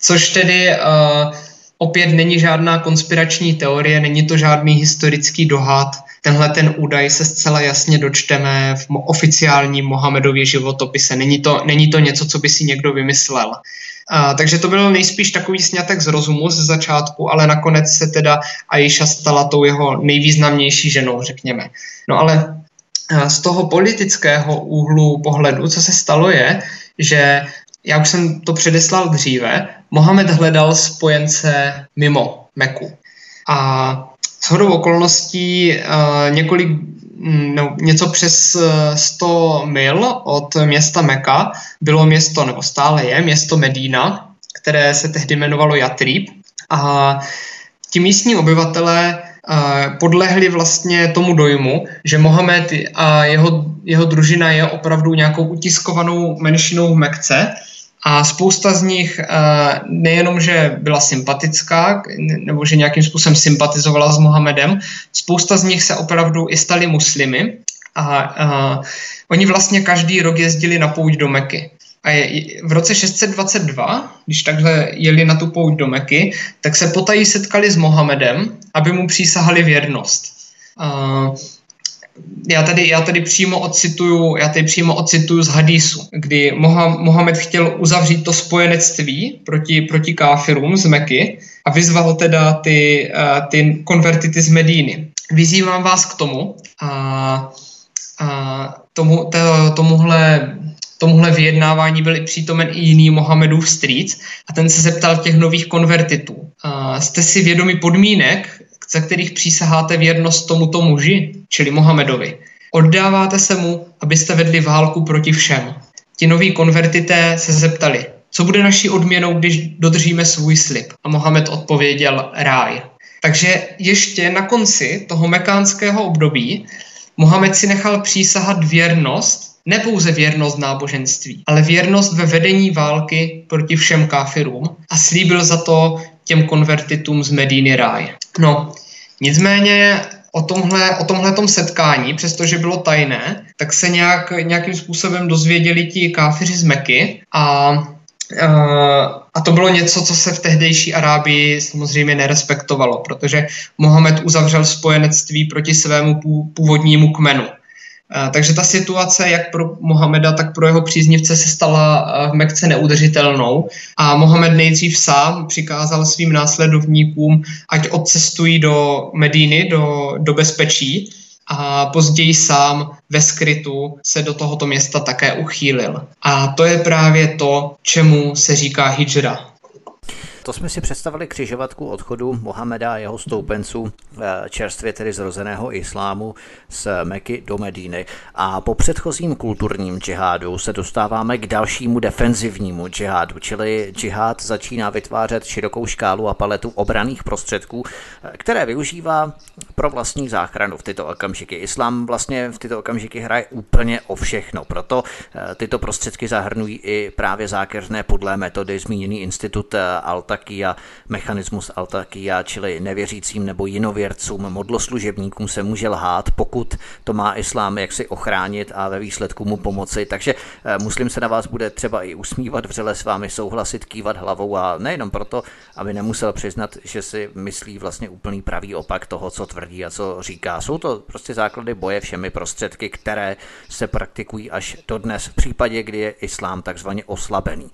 Což tedy uh, opět není žádná konspirační teorie, není to žádný historický dohad. Tenhle ten údaj se zcela jasně dočteme v oficiálním Mohamedově životopise. Není to, není to něco, co by si někdo vymyslel. Uh, takže to byl nejspíš takový snětek z rozumu z začátku, ale nakonec se teda Aisha stala tou jeho nejvýznamnější ženou, řekněme. No ale z toho politického úhlu pohledu, co se stalo, je, že já už jsem to předeslal dříve, Mohamed hledal spojence mimo Meku. A s hodou okolností uh, několik, no, něco přes 100 mil od města Meka bylo město, nebo stále je, město Medína, které se tehdy jmenovalo Jatrib. A ti místní obyvatelé podlehli vlastně tomu dojmu, že Mohamed a jeho, jeho družina je opravdu nějakou utiskovanou menšinou v Mekce a spousta z nich nejenom, že byla sympatická, nebo že nějakým způsobem sympatizovala s Mohamedem, spousta z nich se opravdu i stali muslimy a, a oni vlastně každý rok jezdili na pouť do Meky. A v roce 622, když takhle jeli na tu pouť do Meky, tak se potají setkali s Mohamedem, aby mu přísahali věrnost. Uh, já tady, já tady přímo ocituju, já tady přímo ocituju z hadisu, kdy Mohamed chtěl uzavřít to spojenectví proti, proti káfirům z Meky a vyzval teda ty, ty konvertity z Medíny. Vyzývám vás k tomu a, a tomu, to, tomuhle tomuhle vyjednávání byl i přítomen i jiný Mohamedův strýc a ten se zeptal těch nových konvertitů. Uh, jste si vědomi podmínek, za kterých přísaháte věrnost tomuto muži, čili Mohamedovi? Oddáváte se mu, abyste vedli válku proti všem. Ti noví konvertité se zeptali, co bude naší odměnou, když dodržíme svůj slib? A Mohamed odpověděl ráj. Takže ještě na konci toho mekánského období Mohamed si nechal přísahat věrnost ne pouze věrnost náboženství, ale věrnost ve vedení války proti všem káfirům a slíbil za to těm konvertitům z Medíny ráj. No, nicméně o tomhle, o tomhle tom setkání, přestože bylo tajné, tak se nějak, nějakým způsobem dozvěděli ti káfiři z Meky a a to bylo něco, co se v tehdejší Arábii samozřejmě nerespektovalo, protože Mohamed uzavřel spojenectví proti svému původnímu kmenu. Takže ta situace jak pro Mohameda, tak pro jeho příznivce se stala v Mekce neudržitelnou a Mohamed nejdřív sám přikázal svým následovníkům, ať odcestují do Medíny, do, do bezpečí, a později sám ve skrytu se do tohoto města také uchýlil. A to je právě to, čemu se říká hijra. To jsme si představili křižovatku odchodu Mohameda a jeho stoupenců eh, čerstvě tedy zrozeného islámu z Meky do Medíny. A po předchozím kulturním džihádu se dostáváme k dalšímu defenzivnímu džihádu, čili džihád začíná vytvářet širokou škálu a paletu obraných prostředků, eh, které využívá pro vlastní záchranu v tyto okamžiky. Islám vlastně v tyto okamžiky hraje úplně o všechno, proto eh, tyto prostředky zahrnují i právě zákeřné podle metody zmíněný institut Alta Altakia, mechanismus Altakia, čili nevěřícím nebo jinověrcům, modloslužebníkům se může lhát, pokud to má islám jak si ochránit a ve výsledku mu pomoci. Takže eh, muslim se na vás bude třeba i usmívat, vřele s vámi souhlasit, kývat hlavou a nejenom proto, aby nemusel přiznat, že si myslí vlastně úplný pravý opak toho, co tvrdí a co říká. Jsou to prostě základy boje všemi prostředky, které se praktikují až dodnes v případě, kdy je islám takzvaně oslabený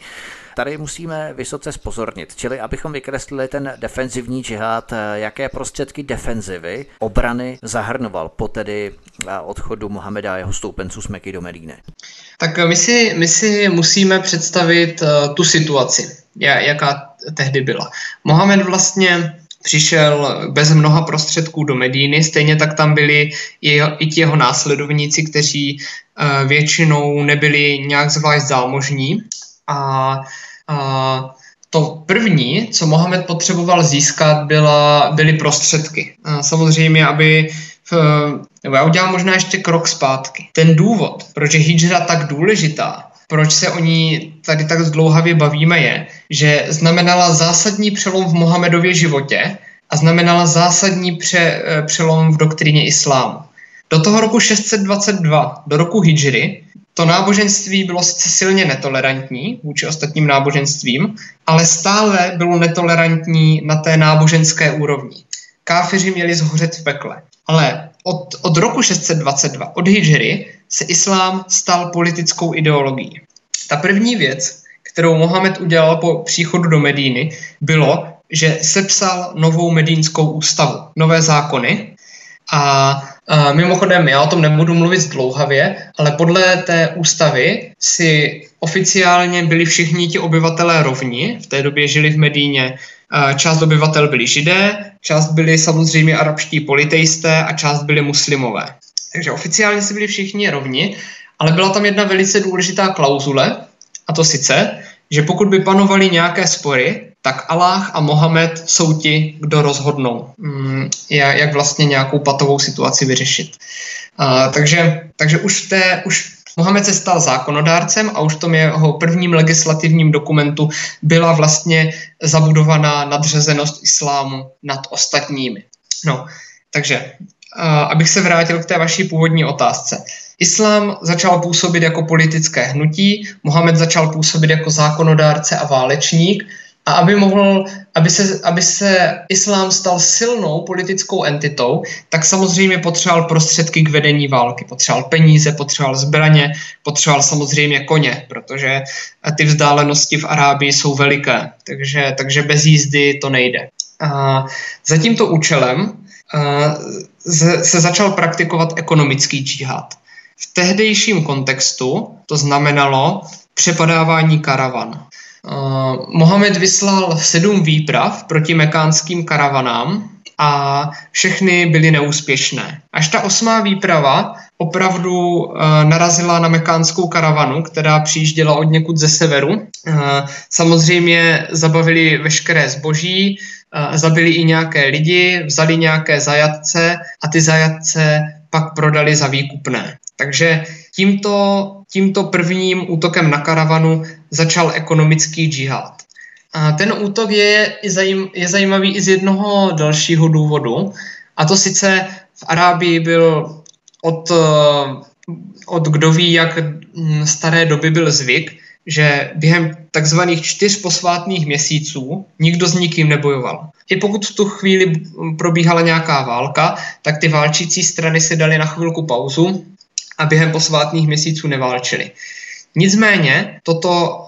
tady musíme vysoce spozornit, čili abychom vykreslili ten defenzivní džihad, jaké prostředky defenzivy, obrany zahrnoval po tedy odchodu Mohameda a jeho stoupenců z Meky do Medíny. Tak my si, my si musíme představit uh, tu situaci, jaká tehdy byla. Mohamed vlastně přišel bez mnoha prostředků do Medíny, stejně tak tam byli i, ti jeho následovníci, kteří většinou nebyli nějak zvlášť zámožní a a to první, co Mohamed potřeboval získat, byla, byly prostředky. A samozřejmě, aby v, nebo já udělám možná ještě krok zpátky. Ten důvod, proč je hijra tak důležitá, proč se o ní tady tak zdlouhavě bavíme, je, že znamenala zásadní přelom v Mohamedově životě a znamenala zásadní pře, eh, přelom v doktríně islámu. Do toho roku 622, do roku hijry, to náboženství bylo silně netolerantní vůči ostatním náboženstvím, ale stále bylo netolerantní na té náboženské úrovni. Káfiři měli zhořet v pekle. Ale od, od roku 622, od hijry, se islám stal politickou ideologií. Ta první věc, kterou Mohamed udělal po příchodu do Medíny, bylo, že sepsal novou medínskou ústavu, nové zákony a a mimochodem, já o tom nebudu mluvit zdlouhavě, ale podle té ústavy si oficiálně byli všichni ti obyvatelé rovni. V té době žili v Medíně. Část obyvatel byli židé, část byli samozřejmě arabští politeisté a část byli muslimové. Takže oficiálně si byli všichni rovni, ale byla tam jedna velice důležitá klauzule, a to sice, že pokud by panovaly nějaké spory, tak Aláh a Mohamed jsou ti, kdo rozhodnou, mm, jak vlastně nějakou patovou situaci vyřešit. takže, takže už v té, už Mohamed se stal zákonodárcem a už v tom jeho prvním legislativním dokumentu byla vlastně zabudovaná nadřazenost islámu nad ostatními. No, takže abych se vrátil k té vaší původní otázce. Islám začal působit jako politické hnutí, Mohamed začal působit jako zákonodárce a válečník a aby, mohl, aby, se, aby se islám stal silnou politickou entitou, tak samozřejmě potřeboval prostředky k vedení války. Potřeboval peníze, potřeboval zbraně, potřeboval samozřejmě koně, protože ty vzdálenosti v Arábii jsou veliké, takže, takže bez jízdy to nejde. A za tímto účelem se začal praktikovat ekonomický džihad. V tehdejším kontextu to znamenalo přepadávání karavan. Mohamed vyslal sedm výprav proti mekánským karavanám a všechny byly neúspěšné. Až ta osmá výprava opravdu uh, narazila na mekánskou karavanu, která přijížděla od někud ze severu. Uh, samozřejmě zabavili veškeré zboží, uh, zabili i nějaké lidi, vzali nějaké zajatce a ty zajatce pak prodali za výkupné. Takže tímto, tímto prvním útokem na karavanu začal ekonomický džihad. A ten útok je, je zajímavý i z jednoho dalšího důvodu, a to sice v Arábii byl od, od kdo ví, jak staré doby byl zvyk, že během takzvaných čtyř posvátných měsíců nikdo s nikým nebojoval. I pokud v tu chvíli probíhala nějaká válka, tak ty válčící strany si dali na chvilku pauzu a během posvátných měsíců neválčili. Nicméně toto,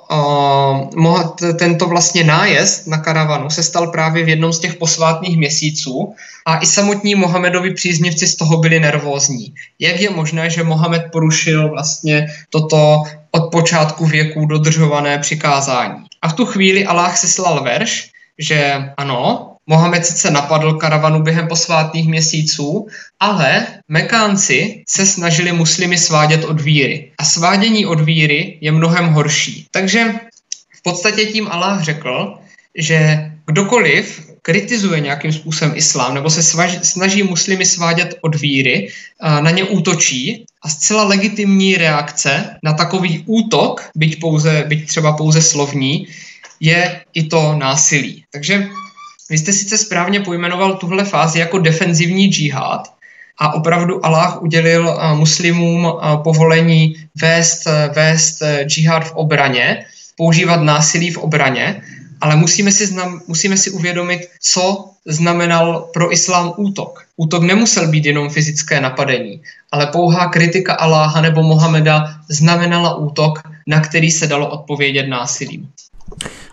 uh, tento vlastně nájezd na karavanu se stal právě v jednom z těch posvátných měsíců a i samotní Mohamedovi příznivci z toho byli nervózní. Jak je možné, že Mohamed porušil vlastně toto od počátku věku dodržované přikázání? A v tu chvíli Allah seslal verš, že ano, Mohamed sice napadl karavanu během posvátných měsíců, ale Mekánci se snažili muslimy svádět od víry. A svádění od víry je mnohem horší. Takže v podstatě tím Allah řekl, že kdokoliv kritizuje nějakým způsobem islám nebo se svaž, snaží muslimy svádět od víry, na ně útočí a zcela legitimní reakce na takový útok, byť, pouze, byť třeba pouze slovní, je i to násilí. Takže vy jste sice správně pojmenoval tuhle fázi jako defenzivní džihad, a opravdu Allah udělil uh, muslimům uh, povolení vést, uh, vést džihad v obraně, používat násilí v obraně, ale musíme si, znam, musíme si uvědomit, co znamenal pro islám útok. Útok nemusel být jenom fyzické napadení, ale pouhá kritika Aláha nebo Mohameda znamenala útok, na který se dalo odpovědět násilím.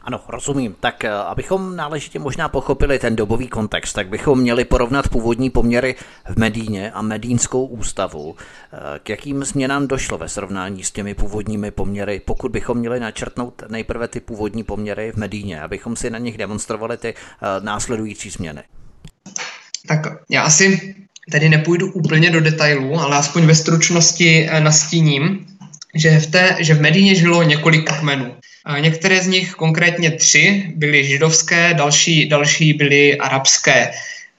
Ano, rozumím. Tak eh, abychom náležitě možná pochopili ten dobový kontext, tak bychom měli porovnat původní poměry v Medíně a Medínskou ústavu. Eh, k jakým změnám došlo ve srovnání s těmi původními poměry, pokud bychom měli načrtnout nejprve ty původní poměry v Medíně, abychom si na nich demonstrovali ty eh, následující změny? Tak já asi tady nepůjdu úplně do detailů, ale aspoň ve stručnosti nastíním, že v, té, že v Medíně žilo několik kmenů. Některé z nich, konkrétně tři, byly židovské, další, další byly arabské.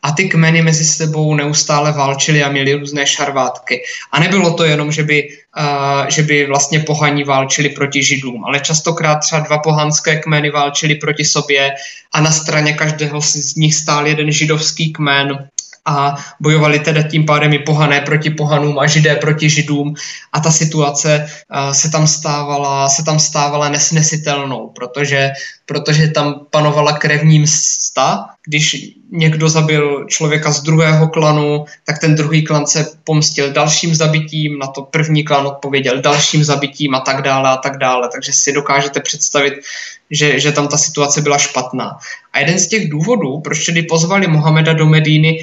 A ty kmeny mezi sebou neustále válčily a měly různé šarvátky. A nebylo to jenom, že by, uh, že by vlastně pohaní válčili proti židům, ale častokrát třeba dva pohanské kmeny válčili proti sobě a na straně každého z nich stál jeden židovský kmen a bojovali teda tím pádem i pohané proti pohanům a židé proti židům. A ta situace uh, se tam stávala, se tam stávala nesnesitelnou, protože, protože tam panovala krevní msta, když někdo zabil člověka z druhého klanu, tak ten druhý klan se pomstil dalším zabitím, na to první klan odpověděl dalším zabitím a tak dále a tak dále. Takže si dokážete představit, že, že tam ta situace byla špatná. A jeden z těch důvodů, proč tedy pozvali Mohameda do Medíny,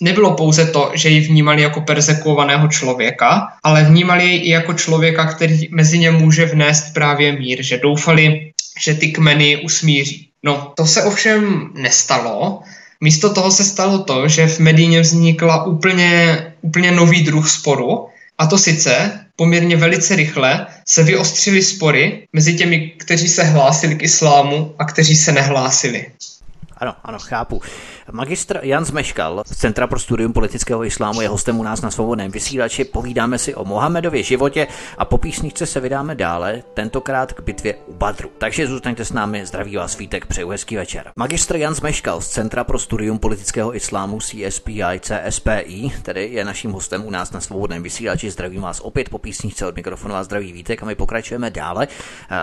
nebylo pouze to, že ji vnímali jako persekuovaného člověka, ale vnímali jej i jako člověka, který mezi ně může vnést právě mír, že doufali, že ty kmeny usmíří. No, to se ovšem nestalo. Místo toho se stalo to, že v Medíně vznikla úplně, úplně nový druh sporu, a to sice poměrně velice rychle se vyostřily spory mezi těmi, kteří se hlásili k islámu a kteří se nehlásili. Ano, ano, chápu. Magistr Jan Zmeškal z Centra pro studium politického islámu je hostem u nás na svobodném vysílači. Povídáme si o Mohamedově životě a po písničce se vydáme dále, tentokrát k bitvě u Badru. Takže zůstaňte s námi, zdraví vás Vítek, přeju hezký večer. Magistr Jan Zmeškal z Centra pro studium politického islámu CSPI CSPI, tedy je naším hostem u nás na svobodném vysílači. Zdravím vás opět po písničce od mikrofonu vás zdraví Vítek a my pokračujeme dále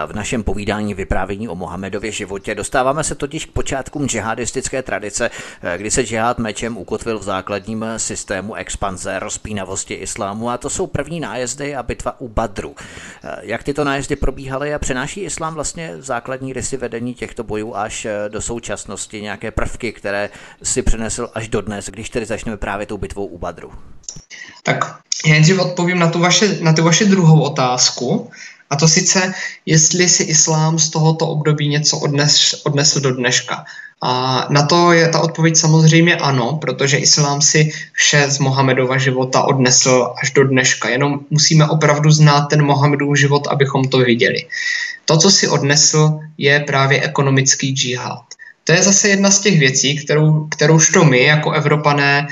v našem povídání vyprávění o Mohamedově životě. Dostáváme se totiž k počátkům džihadistické tradice, Eh, kdy se džihad mečem ukotvil v základním eh, systému expanze rozpínavosti islámu a to jsou první nájezdy a bitva u Badru. Eh, jak tyto nájezdy probíhaly a přenáší islám vlastně základní rysy vedení těchto bojů až do současnosti, nějaké prvky, které si přenesl až do dnes, když tedy začneme právě tou bitvou u Badru? Tak já nejdřív odpovím na tu, vaše, na tu vaši druhou otázku. A to sice, jestli si islám z tohoto období něco odnes, odnesl do dneška. A na to je ta odpověď samozřejmě ano, protože islám si vše z Mohamedova života odnesl až do dneška. Jenom musíme opravdu znát ten Mohamedův život, abychom to viděli. To, co si odnesl, je právě ekonomický džihad. To je zase jedna z těch věcí, kterou, kterouž to my jako Evropané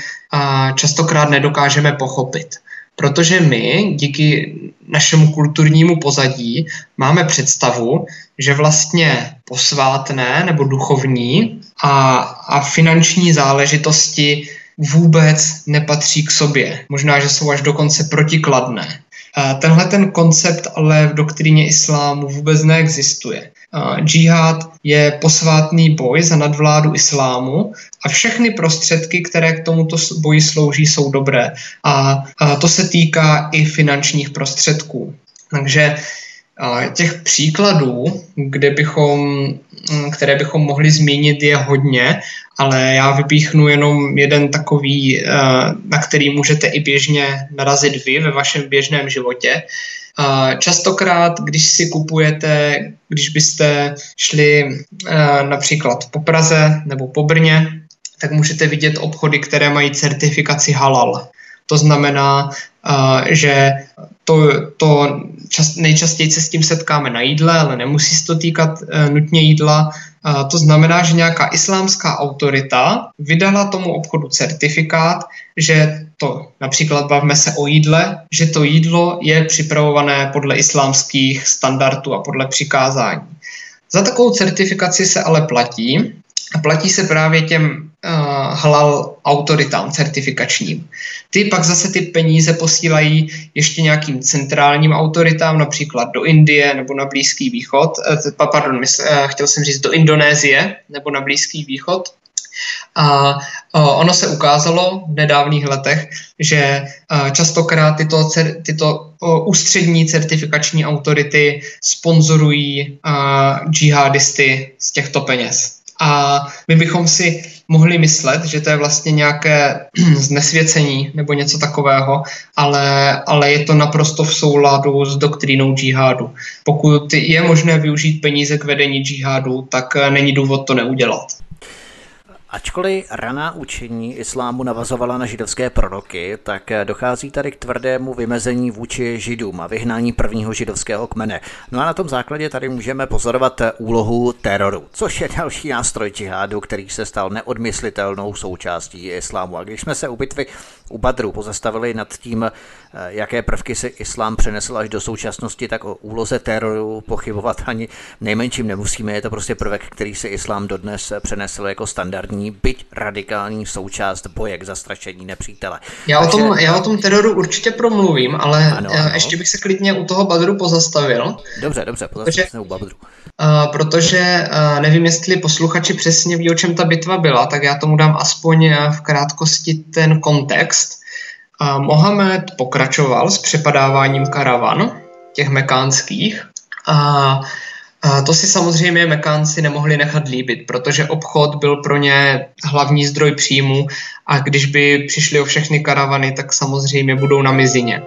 častokrát nedokážeme pochopit. Protože my díky našemu kulturnímu pozadí máme představu, že vlastně posvátné nebo duchovní a, a finanční záležitosti vůbec nepatří k sobě. Možná, že jsou až dokonce protikladné. Tenhle ten koncept ale v doktríně islámu vůbec neexistuje. Džihad je posvátný boj za nadvládu islámu a všechny prostředky, které k tomuto boji slouží, jsou dobré. A to se týká i finančních prostředků. Takže těch příkladů, kde bychom, které bychom mohli zmínit, je hodně, ale já vypíchnu jenom jeden takový, eh, na který můžete i běžně narazit vy ve vašem běžném životě. Častokrát, když si kupujete, když byste šli eh, například po Praze nebo po Brně, tak můžete vidět obchody, které mají certifikaci halal. To znamená, že to, to čas, nejčastěji se s tím setkáme na jídle, ale nemusí se to týkat nutně jídla. To znamená, že nějaká islámská autorita vydala tomu obchodu certifikát, že to, například bavme se o jídle, že to jídlo je připravované podle islámských standardů a podle přikázání. Za takovou certifikaci se ale platí a platí se právě těm halal autoritám certifikačním. Ty pak zase ty peníze posílají ještě nějakým centrálním autoritám, například do Indie nebo na Blízký východ, uh, pardon, uh, chtěl jsem říct do Indonésie nebo na Blízký východ. A ono se ukázalo v nedávných letech, že častokrát tyto, tyto ústřední certifikační autority sponzorují džihadisty z těchto peněz. A my bychom si mohli myslet, že to je vlastně nějaké znesvěcení nebo něco takového, ale, ale je to naprosto v souladu s doktrínou džihádu. Pokud je možné využít peníze k vedení džihádu, tak není důvod to neudělat. Ačkoliv raná učení islámu navazovala na židovské proroky, tak dochází tady k tvrdému vymezení vůči židům a vyhnání prvního židovského kmene. No a na tom základě tady můžeme pozorovat úlohu teroru, což je další nástroj džihádu, který se stal neodmyslitelnou součástí islámu. A když jsme se u bitvy u Badru pozastavili nad tím, jaké prvky si islám přenesl až do současnosti, tak o úloze teroru pochybovat ani nejmenším nemusíme. Je to prostě prvek, který si islám dodnes přenesl jako standardní, byť radikální součást boje k zastrašení nepřítele. Já, Takže... o tom, já o tom teroru určitě promluvím, ale ano, ano. ještě bych se klidně u toho Badru pozastavil. Dobře, dobře, pozastavil se u Badru. Uh, protože uh, nevím, jestli posluchači přesně ví, o čem ta bitva byla, tak já tomu dám aspoň v krátkosti ten kontext. A Mohamed pokračoval s přepadáváním karavan, těch mekánských, a a to si samozřejmě Mekánci nemohli nechat líbit, protože obchod byl pro ně hlavní zdroj příjmu a když by přišli o všechny karavany, tak samozřejmě budou na mizině.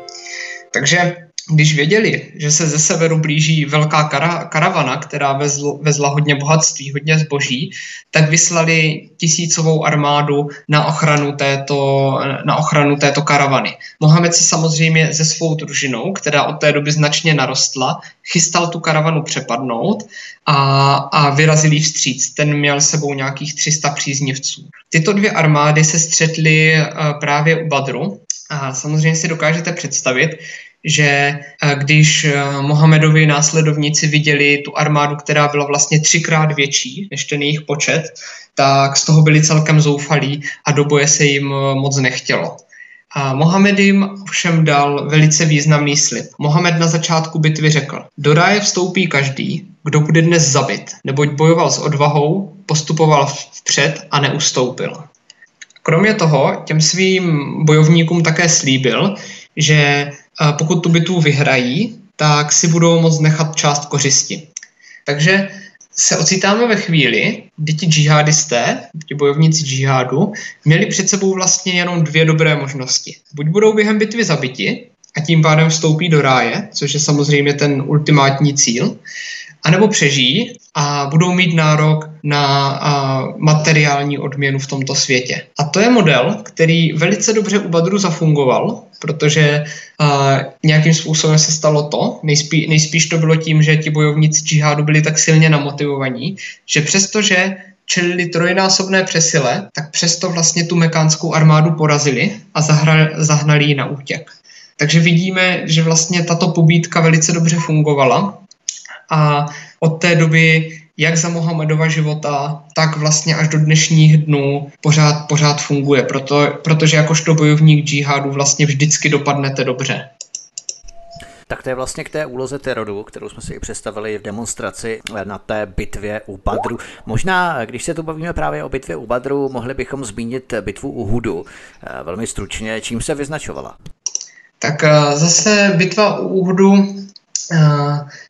Takže když věděli, že se ze severu blíží velká kara, karavana, která vezl, vezla hodně bohatství, hodně zboží, tak vyslali tisícovou armádu na ochranu této, na ochranu této karavany. Mohamed se samozřejmě se svou družinou, která od té doby značně narostla, chystal tu karavanu přepadnout a, a vyrazil jí vstříc. Ten měl sebou nějakých 300 příznivců. Tyto dvě armády se střetly eh, právě u Badru, a samozřejmě si dokážete představit, že eh, když eh, Mohamedovi následovníci viděli tu armádu, která byla vlastně třikrát větší než ten jejich počet, tak z toho byli celkem zoufalí a do boje se jim eh, moc nechtělo. A Mohamed jim všem dal velice významný slib. Mohamed na začátku bitvy řekl, do ráje vstoupí každý, kdo bude dnes zabit, neboť bojoval s odvahou, postupoval vpřed a neustoupil. Kromě toho těm svým bojovníkům také slíbil, že pokud tu bitvu vyhrají, tak si budou moct nechat část kořisti. Takže se ocitáme ve chvíli, kdy ti džihadisté, ti bojovníci džihádu, měli před sebou vlastně jenom dvě dobré možnosti. Buď budou během bitvy zabiti a tím pádem vstoupí do ráje, což je samozřejmě ten ultimátní cíl, anebo přežijí a budou mít nárok na a, materiální odměnu v tomto světě. A to je model, který velice dobře u Badru zafungoval, protože a, nějakým způsobem se stalo to, nejspí, nejspíš to bylo tím, že ti bojovníci džihádu byli tak silně namotivovaní, že přestože čelili trojnásobné přesile, tak přesto vlastně tu mekánskou armádu porazili a zahra, zahnali ji na útěk. Takže vidíme, že vlastně tato pobídka velice dobře fungovala a od té doby jak za Mohamedova života, tak vlastně až do dnešních dnů pořád, pořád funguje, proto, protože jakožto bojovník džihadu vlastně vždycky dopadnete dobře. Tak to je vlastně k té úloze terodu, kterou jsme si i představili v demonstraci na té bitvě u Badru. Možná, když se tu bavíme právě o bitvě u Badru, mohli bychom zmínit bitvu u Hudu. Eh, velmi stručně, čím se vyznačovala? Tak eh, zase bitva u Hudu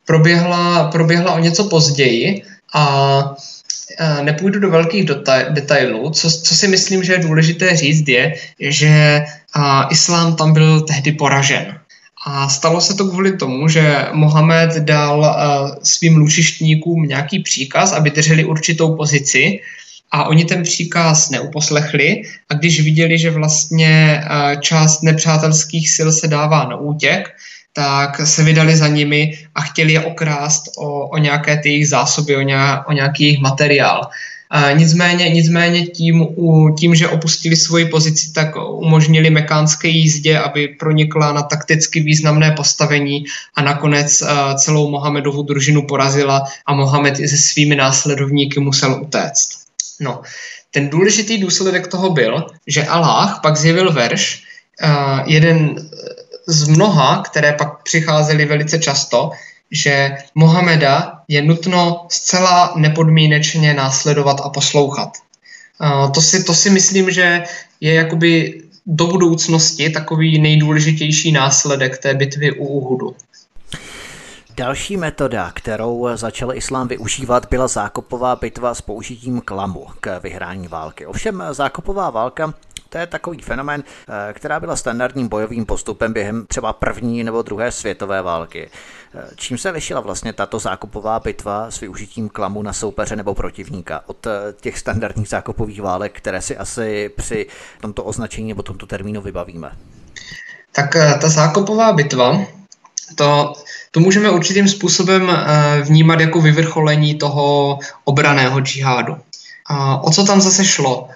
proběhla, proběhla o něco později a nepůjdu do velkých detailů. Co, co si myslím, že je důležité říct, je, že islám tam byl tehdy poražen. A stalo se to kvůli tomu, že Mohamed dal svým lučištníkům nějaký příkaz, aby drželi určitou pozici a oni ten příkaz neuposlechli a když viděli, že vlastně část nepřátelských sil se dává na útěk, tak se vydali za nimi a chtěli je okrást o, o nějaké ty jejich zásoby, o, nějak, o nějaký jejich materiál. Nicméně, nicméně tím, tím, že opustili svoji pozici, tak umožnili mekánské jízdě, aby pronikla na takticky významné postavení a nakonec celou Mohamedovu družinu porazila a Mohamed i se svými následovníky musel utéct. No, ten důležitý důsledek toho byl, že Allah pak zjevil verš, jeden z mnoha, které pak přicházely velice často, že Mohameda je nutno zcela nepodmínečně následovat a poslouchat. To si, to si myslím, že je jakoby do budoucnosti takový nejdůležitější následek té bitvy u Uhudu. Další metoda, kterou začal islám využívat, byla zákopová bitva s použitím klamu k vyhrání války. Ovšem zákopová válka to je takový fenomen, eh, která byla standardním bojovým postupem během třeba první nebo druhé světové války. Eh, čím se lišila vlastně tato zákupová bitva s využitím klamu na soupeře nebo protivníka od eh, těch standardních zákupových válek, které si asi při tomto označení nebo tomto termínu vybavíme? Tak ta zákupová bitva, to, to můžeme určitým způsobem vnímat jako vyvrcholení toho obraného džihádu. O co tam zase šlo?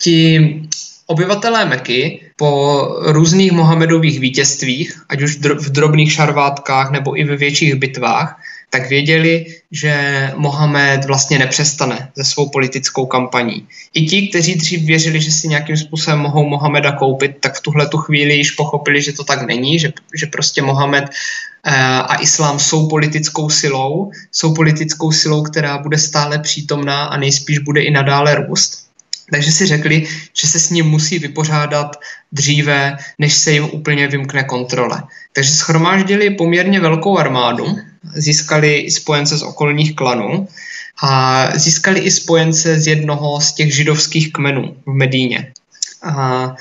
Ti obyvatelé Meky po různých Mohamedových vítězstvích, ať už v drobných šarvátkách nebo i ve větších bitvách, tak věděli, že Mohamed vlastně nepřestane ze svou politickou kampaní. I ti, kteří dřív věřili, že si nějakým způsobem mohou Mohameda koupit, tak v tuhle tu chvíli již pochopili, že to tak není, že, že prostě Mohamed eh, a islám jsou politickou silou, jsou politickou silou, která bude stále přítomná a nejspíš bude i nadále růst. Takže si řekli, že se s ním musí vypořádat dříve, než se jim úplně vymkne kontrole. Takže schromáždili poměrně velkou armádu, získali i spojence z okolních klanů a získali i spojence z jednoho z těch židovských kmenů v Medíně. A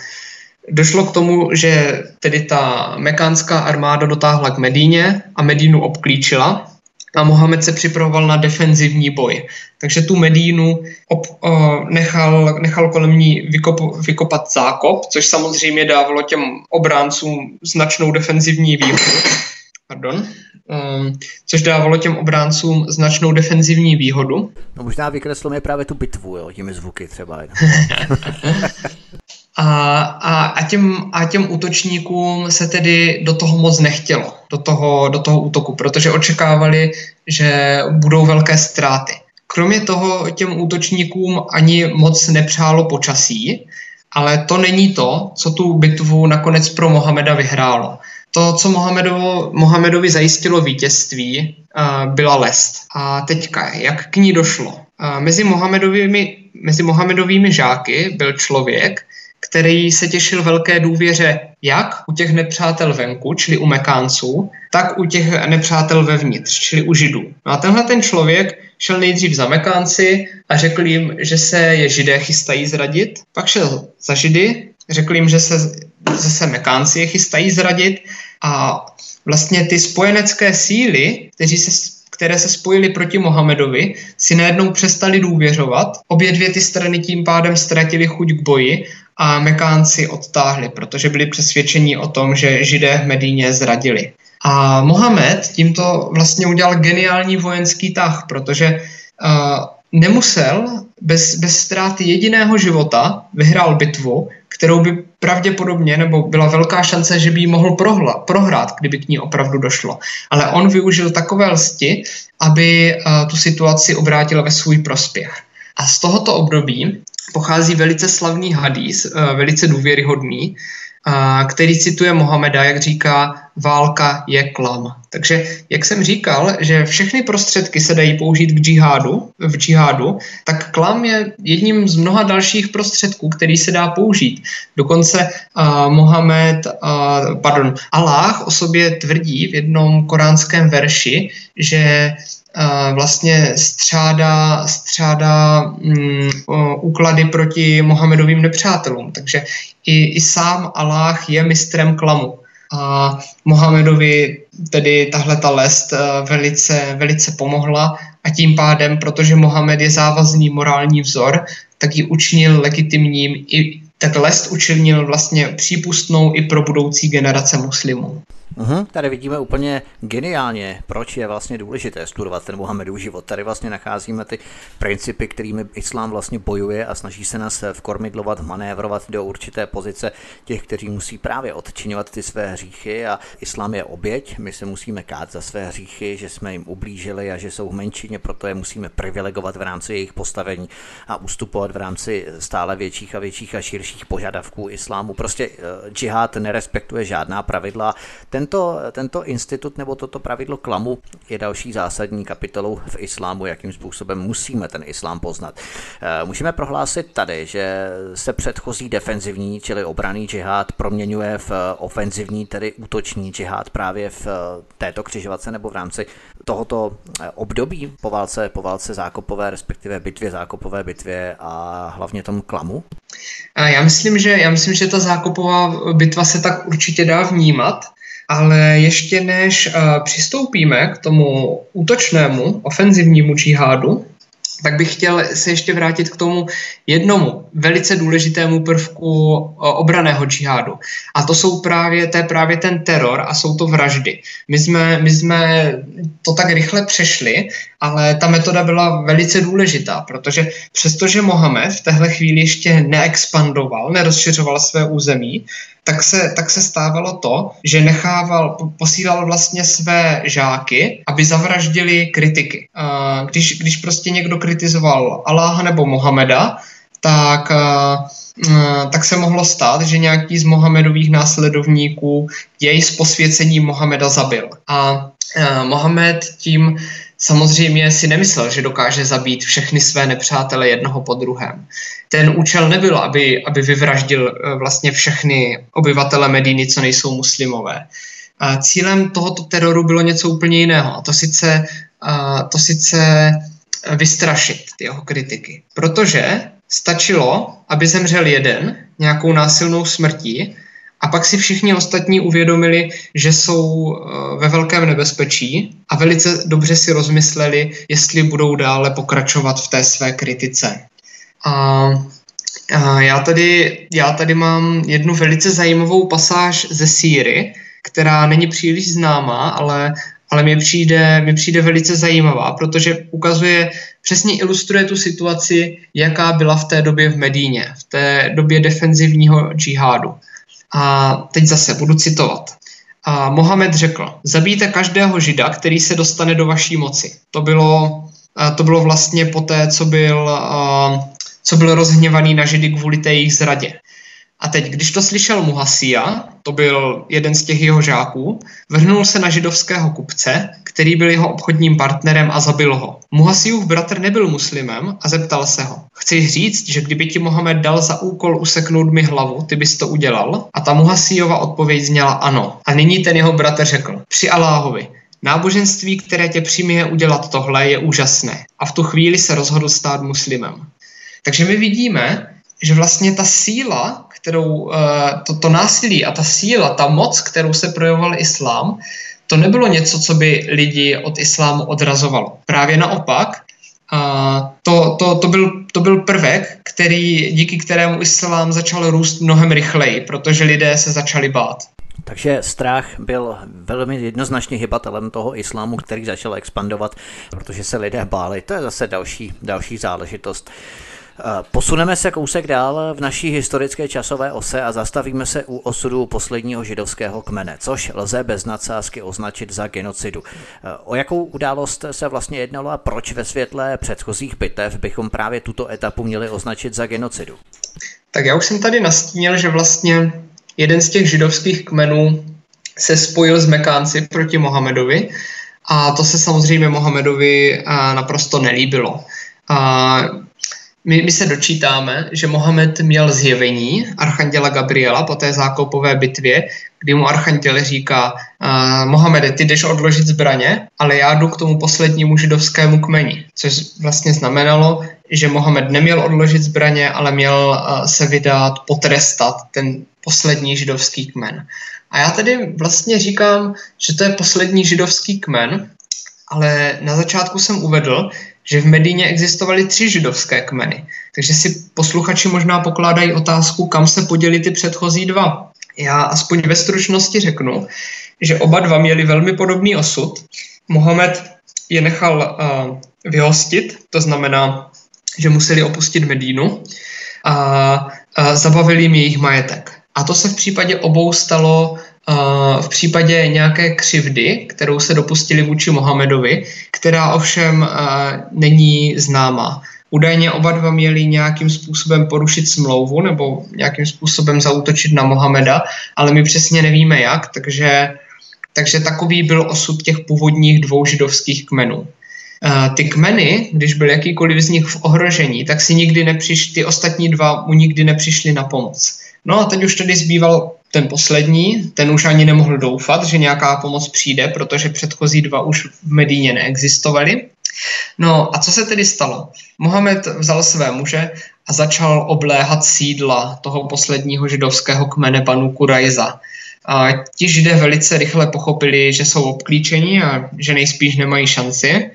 došlo k tomu, že tedy ta mekánská armáda dotáhla k Medíně a Medínu obklíčila a Mohamed se připravoval na defenzivní boj. Takže tu Medínu ob, o, nechal, nechal kolem ní vykop, vykopat zákop, což samozřejmě dávalo těm obráncům značnou defenzivní výhodu. Pardon. Um, což dávalo těm obráncům značnou defenzivní výhodu. No možná vykreslil právě tu bitvu, jo, těmi zvuky třeba. A, a, a, těm, a těm útočníkům se tedy do toho moc nechtělo, do toho, do toho útoku, protože očekávali, že budou velké ztráty. Kromě toho těm útočníkům ani moc nepřálo počasí, ale to není to, co tu bitvu nakonec pro Mohameda vyhrálo. To, co Mohamedovo, Mohamedovi zajistilo vítězství, byla lest. A teďka, jak k ní došlo? Mezi Mohamedovými, mezi Mohamedovými žáky byl člověk, který se těšil velké důvěře jak u těch nepřátel venku, čili u Mekánců, tak u těch nepřátel vevnitř, čili u Židů. No a tenhle ten člověk šel nejdřív za Mekánci a řekl jim, že se je Židé chystají zradit, pak šel za Židy, řekl jim, že se zase Mekánci je chystají zradit a vlastně ty spojenecké síly, kteří se které se spojily proti Mohamedovi, si najednou přestali důvěřovat. Obě dvě ty strany tím pádem ztratili chuť k boji a Mekánci odtáhli, protože byli přesvědčeni o tom, že židé v Medíně zradili. A Mohamed tímto vlastně udělal geniální vojenský tah, protože uh, nemusel bez, bez ztráty jediného života vyhrál bitvu, kterou by pravděpodobně, nebo byla velká šance, že by ji mohl prohla, prohrát, kdyby k ní opravdu došlo. Ale on využil takové lsti, aby uh, tu situaci obrátil ve svůj prospěch. A z tohoto období pochází velice slavný hadís, uh, velice důvěryhodný, který cituje Mohameda, jak říká, válka je klam. Takže, jak jsem říkal, že všechny prostředky se dají použít k džihádu, v džihádu, tak klam je jedním z mnoha dalších prostředků, který se dá použít. Dokonce uh, Mohamed, uh, pardon, Allah o sobě tvrdí v jednom koránském verši, že vlastně střádá, střádá mm, úklady proti Mohamedovým nepřátelům. Takže i, i sám Allah je mistrem klamu. A Mohamedovi tedy tahle ta lest velice, velice pomohla a tím pádem, protože Mohamed je závazný morální vzor, tak ji učinil legitimním i tak lest učinil vlastně přípustnou i pro budoucí generace muslimů. Uhum, tady vidíme úplně geniálně, proč je vlastně důležité studovat ten Mohamedův život. Tady vlastně nacházíme ty principy, kterými islám vlastně bojuje a snaží se nás vkormidlovat, manévrovat do určité pozice těch, kteří musí právě odčinovat ty své hříchy a islám je oběť. My se musíme kát za své hříchy, že jsme jim ublížili a že jsou v menšině, proto je musíme privilegovat v rámci jejich postavení a ustupovat v rámci stále větších a větších a širších požadavků islámu. Prostě uh, džihad nerespektuje žádná pravidla. Ten tento, tento institut nebo toto pravidlo klamu je další zásadní kapitolou v islámu, jakým způsobem musíme ten islám poznat. Eh, můžeme prohlásit tady, že se předchozí defenzivní, čili obraný džihad, proměňuje v ofenzivní, tedy útoční džihad právě v této křižovatce nebo v rámci tohoto období po válce, po válce zákopové, respektive bitvě, zákopové bitvě a hlavně tomu klamu? Já myslím, že, já myslím, že ta zákopová bitva se tak určitě dá vnímat. Ale ještě než uh, přistoupíme k tomu útočnému, ofenzivnímu džihádu, tak bych chtěl se ještě vrátit k tomu jednomu velice důležitému prvku obraného džihádu. A to jsou právě, to je právě ten teror a jsou to vraždy. My jsme, my jsme to tak rychle přešli, ale ta metoda byla velice důležitá, protože přestože Mohamed v téhle chvíli ještě neexpandoval, nerozšiřoval své území, tak se, tak se stávalo to, že nechával, posílal vlastně své žáky, aby zavraždili kritiky. Když, když prostě někdo kritizoval Aláha nebo Mohameda, tak, tak se mohlo stát, že nějaký z Mohamedových následovníků jej s posvěcením Mohameda zabil. A Mohamed tím samozřejmě si nemyslel, že dokáže zabít všechny své nepřátele jednoho po druhém. Ten účel nebyl, aby, aby vyvraždil eh, vlastně všechny obyvatele Medíny, co nejsou muslimové. A cílem tohoto teroru bylo něco úplně jiného, a to sice, a to sice vystrašit ty jeho kritiky. Protože stačilo, aby zemřel jeden nějakou násilnou smrtí, a pak si všichni ostatní uvědomili, že jsou eh, ve velkém nebezpečí a velice dobře si rozmysleli, jestli budou dále pokračovat v té své kritice. A já tady, já tady mám jednu velice zajímavou pasáž ze Síry, která není příliš známá, ale, ale mi, přijde, mi přijde velice zajímavá, protože ukazuje, přesně ilustruje tu situaci, jaká byla v té době v Medíně, v té době defenzivního džihádu. A teď zase budu citovat. A Mohamed řekl, zabijte každého žida, který se dostane do vaší moci. To bylo, to bylo vlastně poté, co byl, co byl rozhněvaný na židy kvůli té jejich zradě. A teď, když to slyšel Muhasia, to byl jeden z těch jeho žáků, vrhnul se na židovského kupce, který byl jeho obchodním partnerem a zabil ho. Muhasiův bratr nebyl muslimem a zeptal se ho. Chci říct, že kdyby ti Mohamed dal za úkol useknout mi hlavu, ty bys to udělal? A ta Muhasiova odpověď zněla ano. A nyní ten jeho bratr řekl, při Aláhovi, náboženství, které tě přiměje udělat tohle, je úžasné. A v tu chvíli se rozhodl stát muslimem. Takže my vidíme, že vlastně ta síla, kterou, eh, to, to násilí a ta síla, ta moc, kterou se projevoval islám, to nebylo něco, co by lidi od islámu odrazovalo. Právě naopak, a to, to, to, byl, to byl prvek, který, díky kterému islám začal růst mnohem rychleji, protože lidé se začali bát. Takže strach byl velmi jednoznačně hybatelem toho islámu, který začal expandovat, protože se lidé báli. To je zase další, další záležitost. Posuneme se kousek dál v naší historické časové ose a zastavíme se u osudu posledního židovského kmene, což lze bez nadsázky označit za genocidu. O jakou událost se vlastně jednalo a proč ve světle předchozích bitev bychom právě tuto etapu měli označit za genocidu? Tak já už jsem tady nastínil, že vlastně jeden z těch židovských kmenů se spojil s Mekánci proti Mohamedovi a to se samozřejmě Mohamedovi naprosto nelíbilo. A my, my se dočítáme, že Mohamed měl zjevení archanděla Gabriela po té zákopové bitvě, kdy mu archanděl říká, uh, Mohamede, ty jdeš odložit zbraně, ale já jdu k tomu poslednímu židovskému kmeni. Což vlastně znamenalo, že Mohamed neměl odložit zbraně, ale měl uh, se vydat, potrestat ten poslední židovský kmen. A já tedy vlastně říkám, že to je poslední židovský kmen, ale na začátku jsem uvedl, že v Medíně existovaly tři židovské kmeny. Takže si posluchači možná pokládají otázku, kam se podělí ty předchozí dva. Já aspoň ve stručnosti řeknu, že oba dva měli velmi podobný osud. Mohamed je nechal uh, vyhostit, to znamená, že museli opustit Medínu a, a zabavili jim jejich majetek. A to se v případě obou stalo v případě nějaké křivdy, kterou se dopustili vůči Mohamedovi, která ovšem není známá. Údajně oba dva měli nějakým způsobem porušit smlouvu nebo nějakým způsobem zautočit na Mohameda, ale my přesně nevíme jak, takže, takže takový byl osud těch původních dvou židovských kmenů. Ty kmeny, když byl jakýkoliv z nich v ohrožení, tak si nikdy nepřišli, ty ostatní dva mu nikdy nepřišli na pomoc. No a teď už tedy zbýval ten poslední, ten už ani nemohl doufat, že nějaká pomoc přijde, protože předchozí dva už v Medíně neexistovaly. No a co se tedy stalo? Mohamed vzal své muže a začal obléhat sídla toho posledního židovského kmene Banu Kurajza. A ti židé velice rychle pochopili, že jsou obklíčeni a že nejspíš nemají šanci.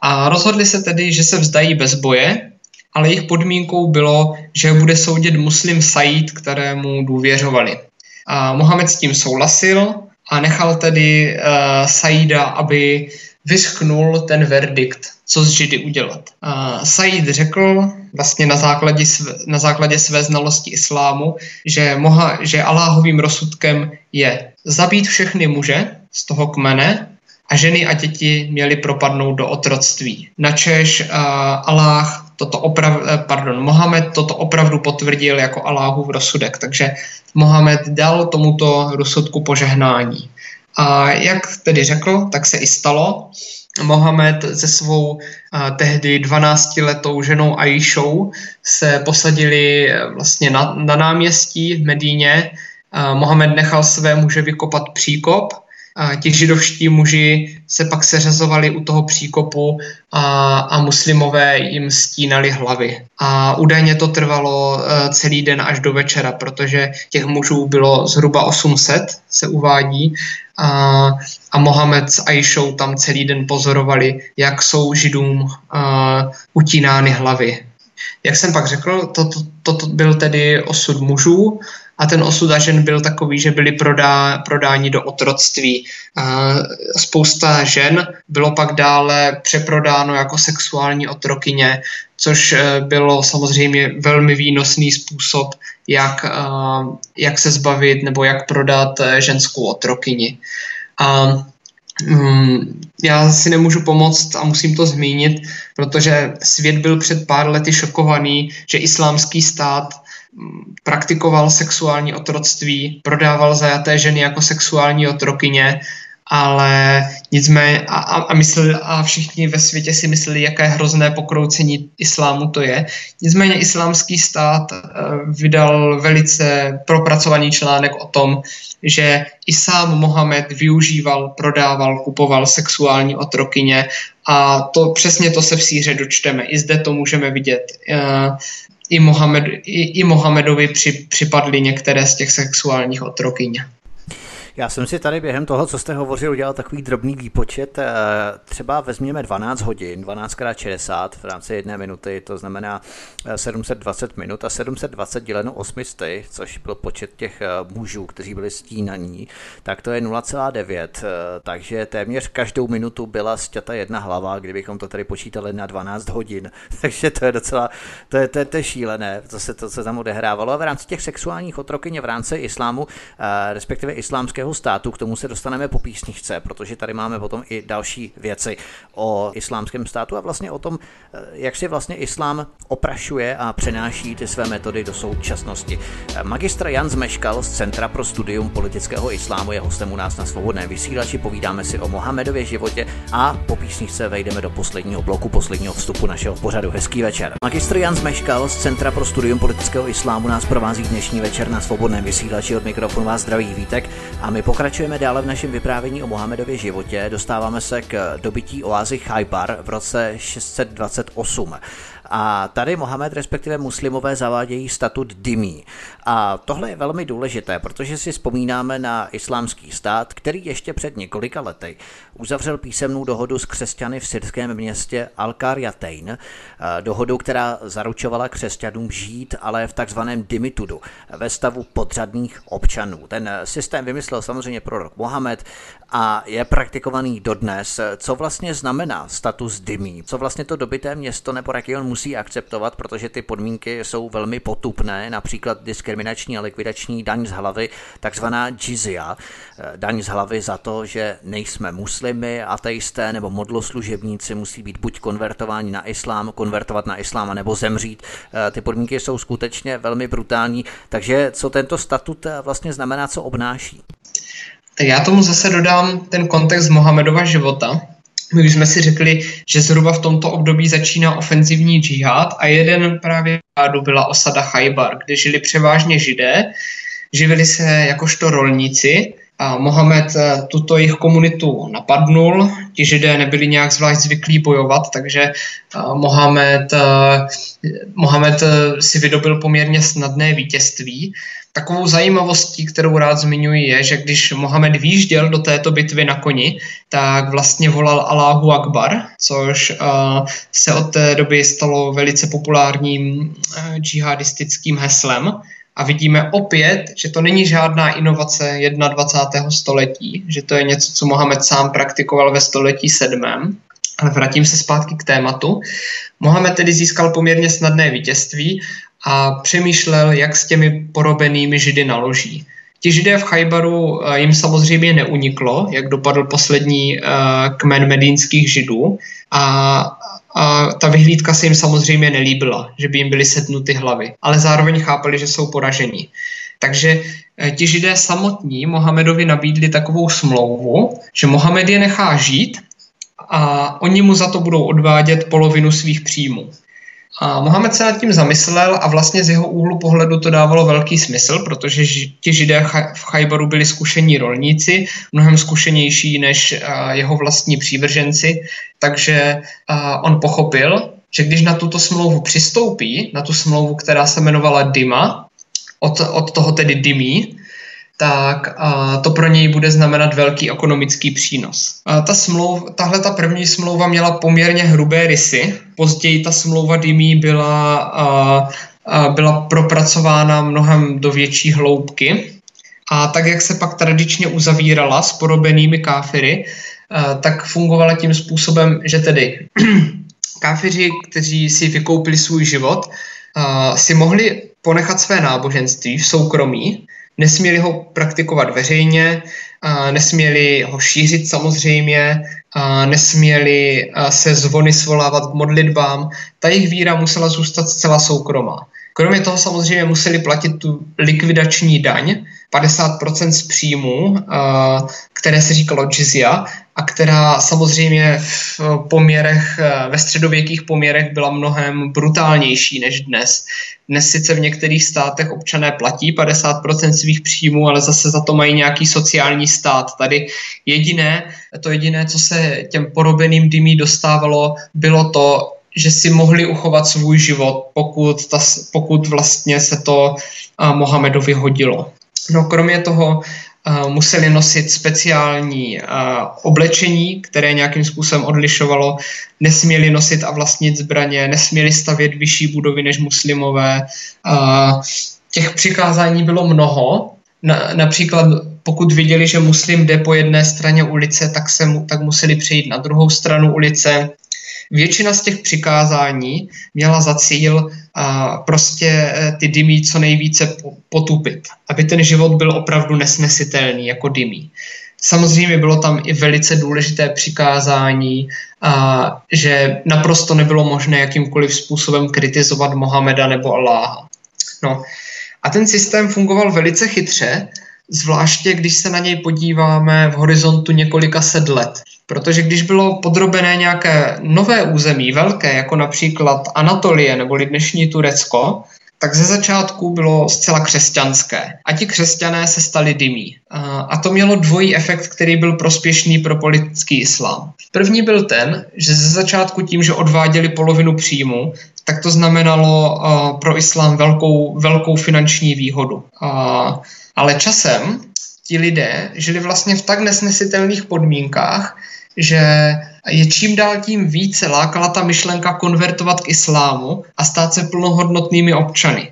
A rozhodli se tedy, že se vzdají bez boje ale jejich podmínkou bylo, že bude soudit muslim Said, kterému důvěřovali. A Mohamed s tím souhlasil a nechal tedy uh, Saida, aby vyschnul ten verdikt, co s Židy udělat. Uh, Said řekl vlastně na základě, své, na základě své znalosti islámu, že, moha, že Aláhovým rozsudkem je zabít všechny muže z toho kmene a ženy a děti měly propadnout do otroctví. Načež uh, Aláh toto oprav, eh, pardon, Mohamed toto opravdu potvrdil jako Aláhův rozsudek, takže Mohamed dal tomuto rozsudku požehnání. A jak tedy řekl, tak se i stalo. Mohamed se svou eh, tehdy 12-letou ženou Aishou se posadili eh, vlastně na, na náměstí v Medíně. Mohamed nechal své muže vykopat příkop a ti židovští muži se pak seřazovali u toho příkopu a, a muslimové jim stínali hlavy. A údajně to trvalo e, celý den až do večera, protože těch mužů bylo zhruba 800, se uvádí. A, a Mohamed s Aishou tam celý den pozorovali, jak jsou židům a, utínány hlavy. Jak jsem pak řekl, toto to, to, to byl tedy osud mužů a ten osud a žen byl takový, že byli prodá, prodáni do otroctví. Spousta žen bylo pak dále přeprodáno jako sexuální otrokyně, což eh, bylo samozřejmě velmi výnosný způsob, jak, jak se zbavit nebo jak prodat eh, ženskou otrokyni. A mm, já si nemůžu pomoct a musím to zmínit, protože svět byl před pár lety šokovaný, že islámský stát praktikoval sexuální otroctví, prodával zajaté ženy jako sexuální otrokyně, ale nicméně a, a, mysleli, a všichni ve světě si mysleli, jaké hrozné pokroucení islámu to je. Nicméně islámský stát uh, vydal velice propracovaný článek o tom, že i sám Mohamed využíval, prodával, kupoval sexuální otrokyně a to přesně to se v síře dočteme. I zde to můžeme vidět. I, Mohamed, i, i Mohamedovi při, připadly některé z těch sexuálních otrokyň. Já jsem si tady během toho, co jste hovořil, udělal takový drobný výpočet. Eh, třeba vezměme 12 hodin, 12 x 60 v rámci jedné minuty, to znamená 720 eh, minut a 720 děleno 800, což byl počet těch eh, mužů, kteří byli stínaní, tak to je 0,9, takže téměř každou minutu byla stěta jedna hlava, kdybychom to tady počítali na 12 hodin. Takže to je docela, to je, to je, to je šílené, to se, to se tam odehrávalo. A v rámci těch sexuálních otrokyně v rámci islámu, respektive islámského státu, k tomu se dostaneme po písničce, protože tady máme potom i další věci o islámském státu a vlastně o tom, eh, jak si vlastně islám oprašuje a přenáší ty své metody do současnosti. Magistr Jan Zmeškal z Centra pro studium politického islámu je hostem u nás na svobodné vysílači. Povídáme si o Mohamedově životě a po písničce vejdeme do posledního bloku, posledního vstupu našeho pořadu. Hezký večer. Magistr Jan Zmeškal z Centra pro studium politického islámu nás provází dnešní večer na svobodném vysílači. Od mikrofonu vás zdraví Vítek a my pokračujeme dále v našem vyprávění o Mohamedově životě. Dostáváme se k dobytí oázy Chajbar v roce 628. A tady Mohamed, respektive muslimové, zavádějí statut Dimí. A tohle je velmi důležité, protože si vzpomínáme na islámský stát, který ještě před několika lety uzavřel písemnou dohodu s křesťany v syrském městě Al-Qaryatain, dohodu, která zaručovala křesťanům žít, ale v takzvaném dimitudu, ve stavu podřadných občanů. Ten systém vymyslel samozřejmě prorok Mohamed a je praktikovaný dodnes. Co vlastně znamená status dimí? Co vlastně to dobité město nebo region musí akceptovat, protože ty podmínky jsou velmi potupné, například diskriminační a likvidační daň z hlavy, takzvaná jizya, daň z hlavy za to, že nejsme muslimy, ateisté nebo modloslužebníci musí být buď konvertováni na islám, konvertovat na islám, nebo zemřít. Ty podmínky jsou skutečně velmi brutální, takže co tento statut vlastně znamená, co obnáší? Tak já tomu zase dodám ten kontext Mohamedova života. My už jsme si řekli, že zhruba v tomto období začíná ofenzivní džihad a jeden právě byla osada Chajbar, kde žili převážně židé, živili se jakožto rolníci Mohamed eh, tuto jejich komunitu napadnul. Ti židé nebyli nějak zvlášť zvyklí bojovat, takže eh, Mohamed, eh, Mohamed si vydobil poměrně snadné vítězství. Takovou zajímavostí, kterou rád zmiňuji, je, že když Mohamed výjížděl do této bitvy na koni, tak vlastně volal Allahu Akbar, což se od té doby stalo velice populárním džihadistickým heslem. A vidíme opět, že to není žádná inovace 21. století, že to je něco, co Mohamed sám praktikoval ve století sedmém. Ale vrátím se zpátky k tématu. Mohamed tedy získal poměrně snadné vítězství a přemýšlel, jak s těmi porobenými židy naloží. Ti židé v Chajbaru eh, jim samozřejmě neuniklo, jak dopadl poslední uh, kmen medínských židů a, a ta vyhlídka se jim samozřejmě nelíbila, že by jim byly setnuty hlavy, ale zároveň chápali, že jsou poražení. Takže uh, ti židé samotní Mohamedovi nabídli takovou smlouvu, že Mohamed je nechá žít a oni mu za to budou odvádět polovinu svých příjmů. A Mohamed se nad tím zamyslel a vlastně z jeho úhlu pohledu to dávalo velký smysl, protože ti židé v Chajbaru byli zkušení rolníci, mnohem zkušenější než jeho vlastní přívrženci, takže on pochopil, že když na tuto smlouvu přistoupí, na tu smlouvu, která se jmenovala Dima, od, od toho tedy Dimi, tak a, to pro něj bude znamenat velký ekonomický přínos. A ta smlouv, tahle ta první smlouva měla poměrně hrubé rysy. Později ta smlouva Dimi byla, a, a byla propracována mnohem do větší hloubky. A tak, jak se pak tradičně uzavírala s porobenými káfiry, a, tak fungovala tím způsobem, že tedy káfiři, kteří si vykoupili svůj život, a, si mohli ponechat své náboženství v soukromí, Nesměli ho praktikovat veřejně, nesměli ho šířit samozřejmě, nesměli se zvony svolávat k modlitbám. Ta jejich víra musela zůstat zcela soukromá. Kromě toho samozřejmě museli platit tu likvidační daň, 50% z příjmu, které se říkalo jizya, a která samozřejmě v poměrech, ve středověkých poměrech byla mnohem brutálnější než dnes. Dnes sice v některých státech občané platí 50% svých příjmů, ale zase za to mají nějaký sociální stát. Tady jediné, to jediné, co se těm porobeným dymí dostávalo, bylo to, že si mohli uchovat svůj život, pokud, ta, pokud vlastně se to Mohamedovi hodilo. No kromě toho museli nosit speciální oblečení, které nějakým způsobem odlišovalo, nesměli nosit a vlastnit zbraně, nesměli stavět vyšší budovy než muslimové. Těch přikázání bylo mnoho, na, například pokud viděli, že muslim jde po jedné straně ulice, tak, se mu, tak museli přejít na druhou stranu ulice. Většina z těch přikázání měla za cíl a, prostě e, ty dymy co nejvíce potupit, aby ten život byl opravdu nesnesitelný jako dymy. Samozřejmě bylo tam i velice důležité přikázání, a, že naprosto nebylo možné jakýmkoliv způsobem kritizovat Mohameda nebo Aláha. No. A ten systém fungoval velice chytře, zvláště když se na něj podíváme v horizontu několika set let. Protože když bylo podrobené nějaké nové území, velké, jako například Anatolie nebo dnešní Turecko, tak ze začátku bylo zcela křesťanské. A ti křesťané se stali dymí. A to mělo dvojí efekt, který byl prospěšný pro politický islám. První byl ten, že ze začátku tím, že odváděli polovinu příjmu, tak to znamenalo pro islám velkou, velkou finanční výhodu. Ale časem ti lidé žili vlastně v tak nesnesitelných podmínkách, že je čím dál tím více lákala ta myšlenka konvertovat k islámu a stát se plnohodnotnými občany.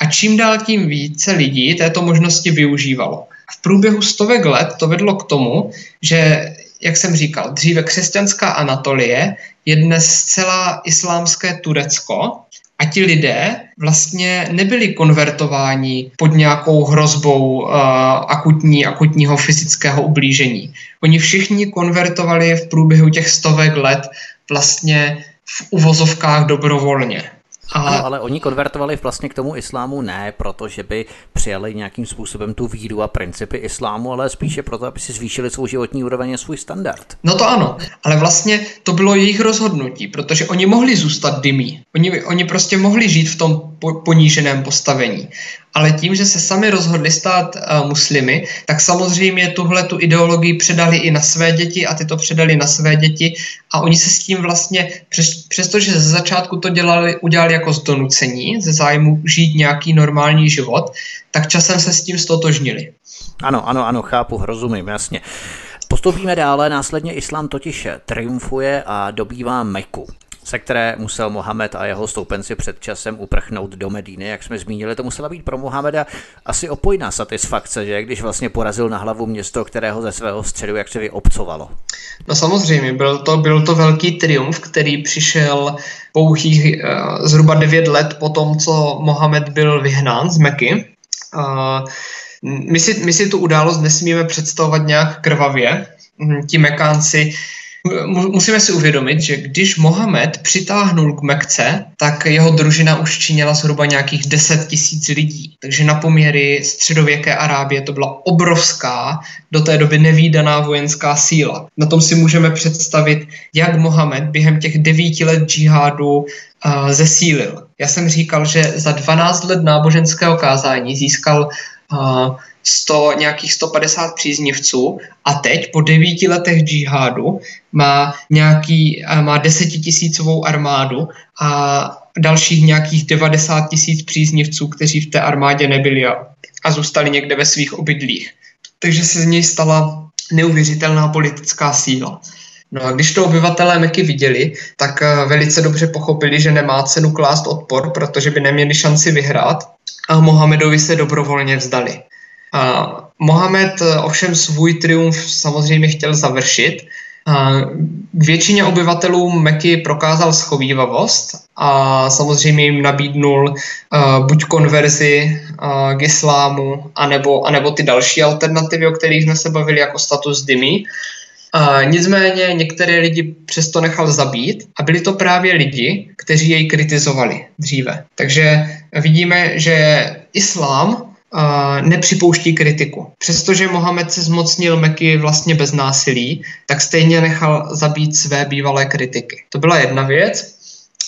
A čím dál tím více lidí této možnosti využívalo. V průběhu stovek let to vedlo k tomu, že, jak jsem říkal, dříve křesťanská Anatolie je dnes zcela islámské Turecko a ti lidé vlastně nebyli konvertováni pod nějakou hrozbou uh, akutní, akutního fyzického ublížení. Oni všichni konvertovali v průběhu těch stovek let vlastně v uvozovkách dobrovolně. A... Ano, ale oni konvertovali vlastně k tomu islámu ne protože by přijali nějakým způsobem tu víru a principy islámu, ale spíše proto, aby si zvýšili svou životní úroveň a svůj standard. No to ano, ale vlastně to bylo jejich rozhodnutí, protože oni mohli zůstat dymí. Oni, oni prostě mohli žít v tom poníženém postavení ale tím, že se sami rozhodli stát uh, muslimy, tak samozřejmě tuhle tu ideologii předali i na své děti a ty to předali na své děti a oni se s tím vlastně, přes, přestože ze začátku to dělali, udělali jako z donucení, ze zájmu žít nějaký normální život, tak časem se s tím stotožnili. Ano, ano, ano, chápu, rozumím, jasně. Postoupíme dále, následně islám totiž triumfuje a dobývá Meku se které musel Mohamed a jeho stoupenci před časem uprchnout do Medíny. Jak jsme zmínili, to musela být pro Mohameda asi opojná satisfakce, že když vlastně porazil na hlavu město, kterého ze svého středu jak se vyobcovalo. No samozřejmě, byl to, byl to velký triumf, který přišel pouhých uh, zhruba 9 let po tom, co Mohamed byl vyhnán z Meky. Uh, my si, my si tu událost nesmíme představovat nějak krvavě. Hm, ti Mekánci Musíme si uvědomit, že když Mohamed přitáhnul k Mekce, tak jeho družina už činila zhruba nějakých 10 tisíc lidí. Takže na poměry středověké Arábie to byla obrovská, do té doby nevýdaná vojenská síla. Na tom si můžeme představit, jak Mohamed během těch devíti let džihádu zesílil. Já jsem říkal, že za 12 let náboženského kázání získal uh, 100, nějakých 150 příznivců a teď po devíti letech džihádu má nějaký, má desetitisícovou armádu a dalších nějakých 90 tisíc příznivců, kteří v té armádě nebyli a, a zůstali někde ve svých obydlích. Takže se z něj stala neuvěřitelná politická síla. No a když to obyvatelé Meky viděli, tak eh, velice dobře pochopili, že nemá cenu klást odpor, protože by neměli šanci vyhrát a Mohamedovi se dobrovolně vzdali. Mohamed eh, ovšem svůj triumf samozřejmě chtěl završit. K většině obyvatelů Meky prokázal schovývavost a samozřejmě jim nabídnul uh, buď konverzi uh, k islámu, anebo, anebo ty další alternativy, o kterých jsme se bavili, jako status dymy. Nicméně některé lidi přesto nechal zabít a byli to právě lidi, kteří jej kritizovali dříve. Takže vidíme, že islám nepřipouští kritiku. Přestože Mohamed se zmocnil Meky vlastně bez násilí, tak stejně nechal zabít své bývalé kritiky. To byla jedna věc.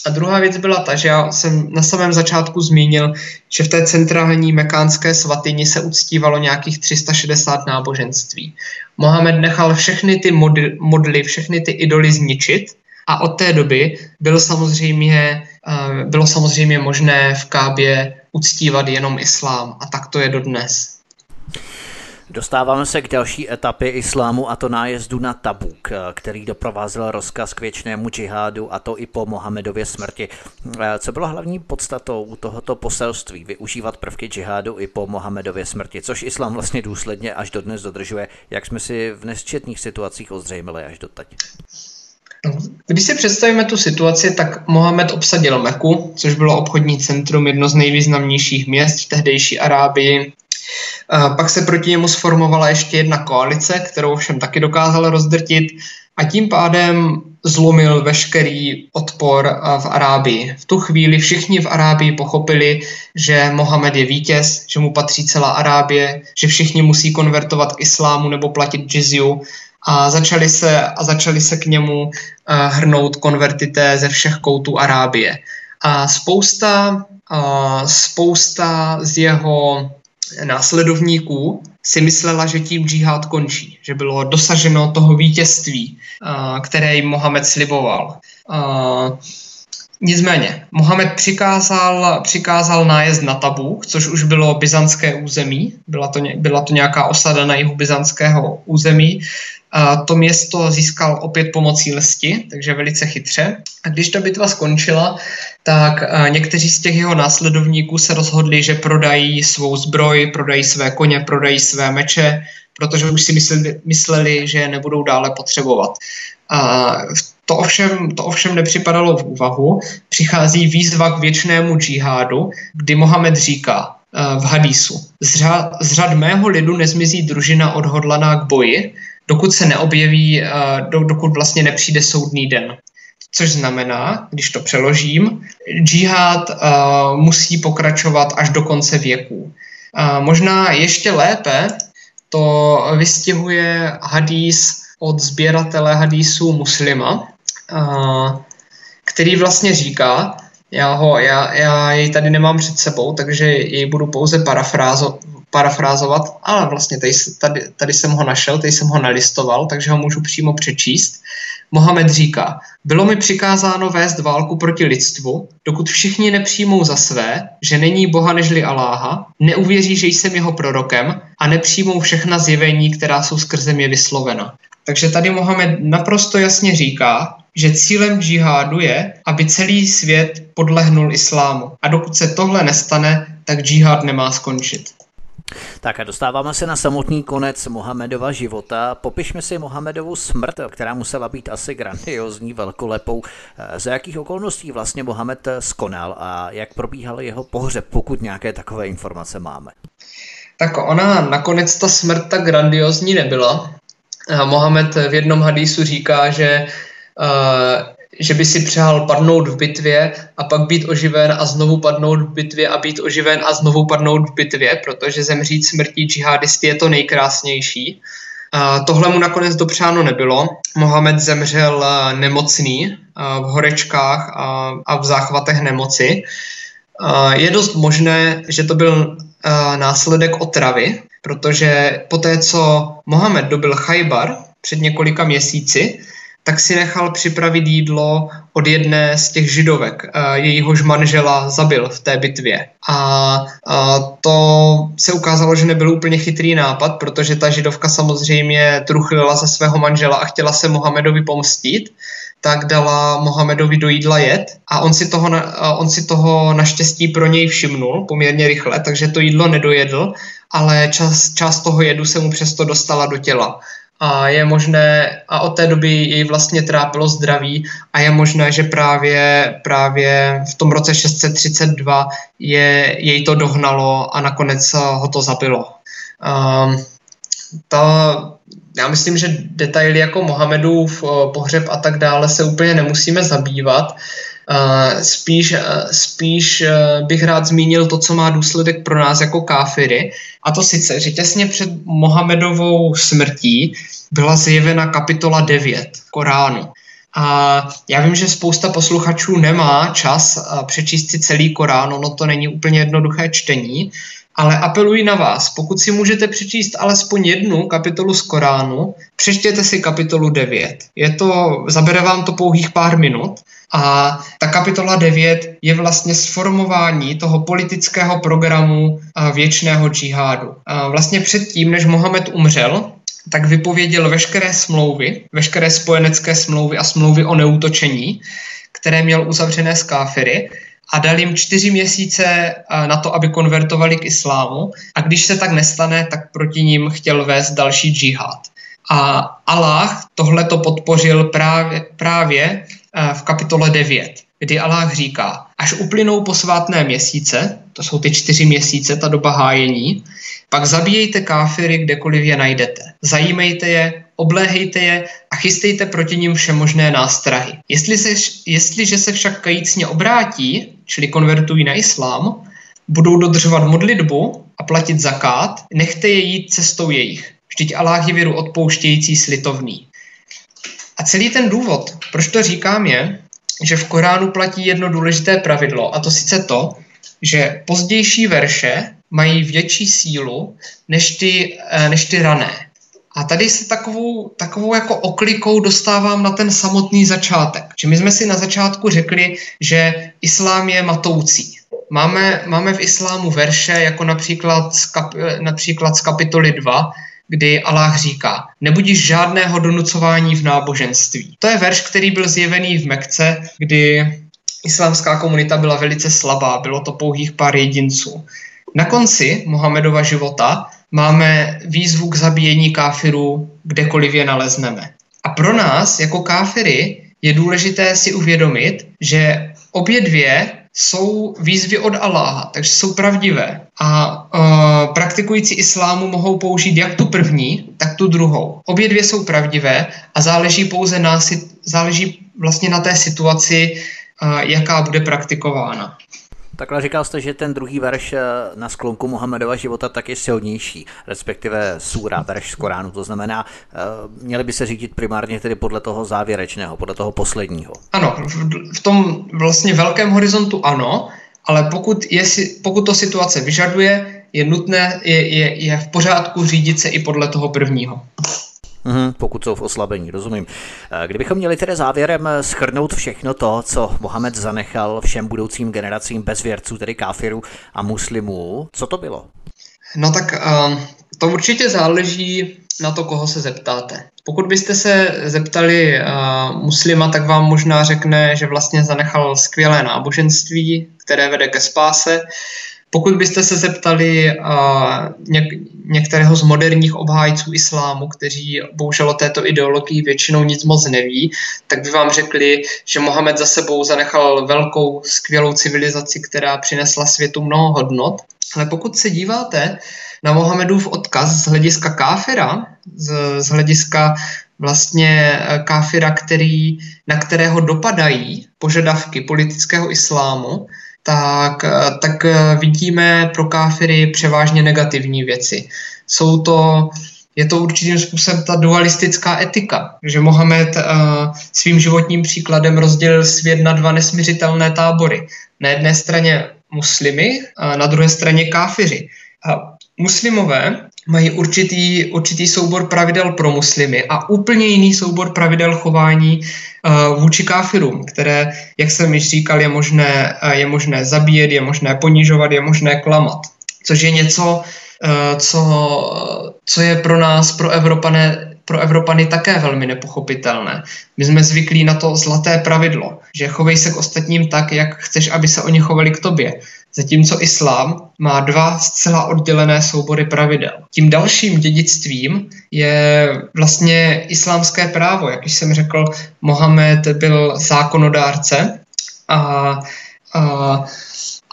A druhá věc byla ta, že já jsem na samém začátku zmínil, že v té centrální mekánské svatyni se uctívalo nějakých 360 náboženství. Mohamed nechal všechny ty modly, modly všechny ty idoly zničit a od té doby bylo samozřejmě, eh, bylo samozřejmě možné v Kábě uctívat jenom islám a tak to je dodnes. Dostáváme se k další etapě islámu a to nájezdu na Tabuk, který doprovázel rozkaz k věčnému džihádu a to i po Mohamedově smrti. Co bylo hlavní podstatou tohoto poselství využívat prvky džihádu i po Mohamedově smrti, což islám vlastně důsledně až dodnes dodržuje, jak jsme si v nesčetných situacích ozřejmili až doteď? No, když si představíme tu situaci, tak Mohamed obsadil Meku, což bylo obchodní centrum, jedno z nejvýznamnějších měst v tehdejší Arábii. Pak se proti němu sformovala ještě jedna koalice, kterou všem taky dokázal rozdrtit a tím pádem zlomil veškerý odpor v Arábii. V tu chvíli všichni v Arábii pochopili, že Mohamed je vítěz, že mu patří celá Arábie, že všichni musí konvertovat k islámu nebo platit džizju a začali se, a začali se k němu hrnout konvertité ze všech koutů Arábie. A spousta, spousta z jeho následovníků si myslela, že tím džihad končí, že bylo dosaženo toho vítězství, které jim Mohamed sliboval. Nicméně, Mohamed přikázal, přikázal nájezd na Tabuk, což už bylo byzantské území, byla to, byla to nějaká osada na jihu byzantského území. To město získal opět pomocí lsti, takže velice chytře. A když ta bitva skončila, tak někteří z těch jeho následovníků se rozhodli, že prodají svou zbroj, prodají své koně, prodají své meče, protože už si mysleli, mysleli že je nebudou dále potřebovat. A to ovšem, to ovšem nepřipadalo v úvahu. Přichází výzva k věčnému džihádu, kdy Mohamed říká v hadísu. Z řad, z řad mého lidu nezmizí družina odhodlaná k boji, dokud se neobjeví, dokud vlastně nepřijde soudný den. Což znamená, když to přeložím, džihad uh, musí pokračovat až do konce věků. Uh, možná ještě lépe to vystihuje hadís od sběratele hadísů muslima, který vlastně říká, já, ho, já, já jej tady nemám před sebou, takže jej budu pouze parafrázo, parafrázovat, ale vlastně tady, tady, tady jsem ho našel, tady jsem ho nalistoval, takže ho můžu přímo přečíst. Mohamed říká, bylo mi přikázáno vést válku proti lidstvu, dokud všichni nepřijmou za své, že není Boha nežli Aláha, neuvěří, že jsem jeho prorokem a nepřijmou všechna zjevení, která jsou skrze mě vyslovena. Takže tady Mohamed naprosto jasně říká, že cílem džihádu je, aby celý svět podlehnul islámu. A dokud se tohle nestane, tak džihad nemá skončit. Tak a dostáváme se na samotný konec Mohamedova života. Popišme si Mohamedovu smrt, která musela být asi grandiozní, velkolepou. Za jakých okolností vlastně Mohamed skonal a jak probíhal jeho pohřeb, pokud nějaké takové informace máme? Tak ona nakonec ta smrt tak grandiozní nebyla. Mohamed v jednom hadísu říká, že uh, že by si přál padnout v bitvě a pak být oživen a znovu padnout v bitvě a být oživen a znovu padnout v bitvě, protože zemřít smrtí džihadisty je to nejkrásnější. Tohle mu nakonec dopřáno nebylo. Mohamed zemřel uh, nemocný uh, v horečkách a, a v záchvatech nemoci. Je dost možné, že to byl následek otravy, protože poté, co Mohamed dobil Chajbar před několika měsíci, tak si nechal připravit jídlo od jedné z těch židovek. Jejíhož manžela zabil v té bitvě. A, to se ukázalo, že nebyl úplně chytrý nápad, protože ta židovka samozřejmě truchlila za svého manžela a chtěla se Mohamedovi pomstit tak dala Mohamedovi do jídla jet a on si, toho, on si toho naštěstí pro něj všimnul poměrně rychle, takže to jídlo nedojedl, ale čas, část toho jedu se mu přesto dostala do těla a je možné, a od té doby jej vlastně trápilo zdraví a je možné, že právě, právě v tom roce 632 je, jej to dohnalo a nakonec ho to zabilo. Um, to, já myslím, že detaily jako Mohamedův pohřeb a tak dále se úplně nemusíme zabývat. Spíš, spíš bych rád zmínil to, co má důsledek pro nás jako káfiry. A to sice, že těsně před Mohamedovou smrtí byla zjevena kapitola 9 Koránu. A já vím, že spousta posluchačů nemá čas přečíst si celý Korán, ono to není úplně jednoduché čtení, ale apeluji na vás, pokud si můžete přečíst alespoň jednu kapitolu z Koránu, přečtěte si kapitolu 9. Je to, zabere vám to pouhých pár minut A ta kapitola 9 je vlastně sformování toho politického programu věčného džihádu. Vlastně předtím, než Mohamed umřel, tak vypověděl veškeré smlouvy, veškeré spojenecké smlouvy a smlouvy o neútočení, které měl uzavřené s káfiry a dal jim čtyři měsíce na to, aby konvertovali k islámu a když se tak nestane, tak proti ním chtěl vést další džihad. A Allah tohle to podpořil právě, právě v kapitole 9, kdy Allah říká, až uplynou posvátné měsíce, to jsou ty čtyři měsíce, ta doba hájení, pak zabíjejte káfiry, kdekoliv je najdete. Zajímejte je, obléhejte je a chystejte proti nim všemožné nástrahy. Jestli se, jestliže se však kajícně obrátí, čili konvertují na islám, budou dodržovat modlitbu a platit zakát, nechte je jít cestou jejich. Vždyť Allah je věru odpouštějící slitovný. A celý ten důvod, proč to říkám, je, že v Koránu platí jedno důležité pravidlo, a to sice to, že pozdější verše mají větší sílu než ty, eh, než ty rané. A tady se takovou, takovou jako oklikou dostávám na ten samotný začátek. Že my jsme si na začátku řekli, že islám je matoucí. Máme, máme v islámu verše, jako například z, kap, například z kapitoly 2, kdy Allah říká, nebudíš žádného donucování v náboženství. To je verš, který byl zjevený v Mekce, kdy islámská komunita byla velice slabá, bylo to pouhých pár jedinců. Na konci Mohamedova života máme výzvu k zabíjení káfirů, kdekoliv je nalezneme. A pro nás jako káfiry je důležité si uvědomit, že obě dvě jsou výzvy od Aláha, takže jsou pravdivé. A uh, praktikující islámu mohou použít jak tu první, tak tu druhou. Obě dvě jsou pravdivé a záleží pouze na, záleží vlastně na té situaci, uh, jaká bude praktikována. Takhle říkal jste, že ten druhý verš eh, na sklonku Mohamedova života tak je silnější, respektive sůra, verš z Koránu. To znamená, eh, měli by se řídit primárně tedy podle toho závěrečného, podle toho posledního. Ano, v tom vlastně velkém horizontu ano, ale pokud, je, pokud to situace vyžaduje, je nutné, je, je, je v pořádku řídit se i podle toho prvního. Mm, pokud jsou v oslabení, rozumím. Eh, kdybychom měli tedy závěrem eh, schrnout všechno to, co Mohamed zanechal všem budoucím generacím bezvěrců, tedy káfirů a muslimů, co to bylo? No tak uh, to určitě záleží na to, koho se zeptáte. Pokud byste se zeptali uh, muslima, tak vám možná řekne, že vlastně zanechal skvělé náboženství, které vede ke spáse. Pokud byste se zeptali uh, něk- některého z moderních obhájců islámu, kteří bohužel o této ideologii většinou nic moc neví, tak by vám řekli, že Mohamed za sebou zanechal velkou, skvělou civilizaci, která přinesla světu mnoho hodnot. Ale pokud se díváte na Mohamedův odkaz z hlediska káfira, z, z hlediska vlastně káfira, který, na kterého dopadají požadavky politického islámu, tak, tak vidíme pro káfiry převážně negativní věci. Jsou to, je to určitým způsobem ta dualistická etika, že Mohamed uh, svým životním příkladem rozdělil svět na dva nesměřitelné tábory. Na jedné straně muslimy, a na druhé straně káfiři. A muslimové mají určitý, určitý soubor pravidel pro muslimy a úplně jiný soubor pravidel chování uh, vůči káfirům, které, jak jsem již říkal, je možné, uh, je možné zabíjet, je možné ponižovat, je možné klamat. Což je něco, uh, co, co je pro nás, pro Evropané, pro Evropany také velmi nepochopitelné. My jsme zvyklí na to zlaté pravidlo, že chovej se k ostatním tak, jak chceš, aby se oni chovali k tobě. Zatímco islám má dva zcela oddělené soubory pravidel. Tím dalším dědictvím je vlastně islámské právo. Jak jsem řekl, Mohamed byl zákonodárce a, a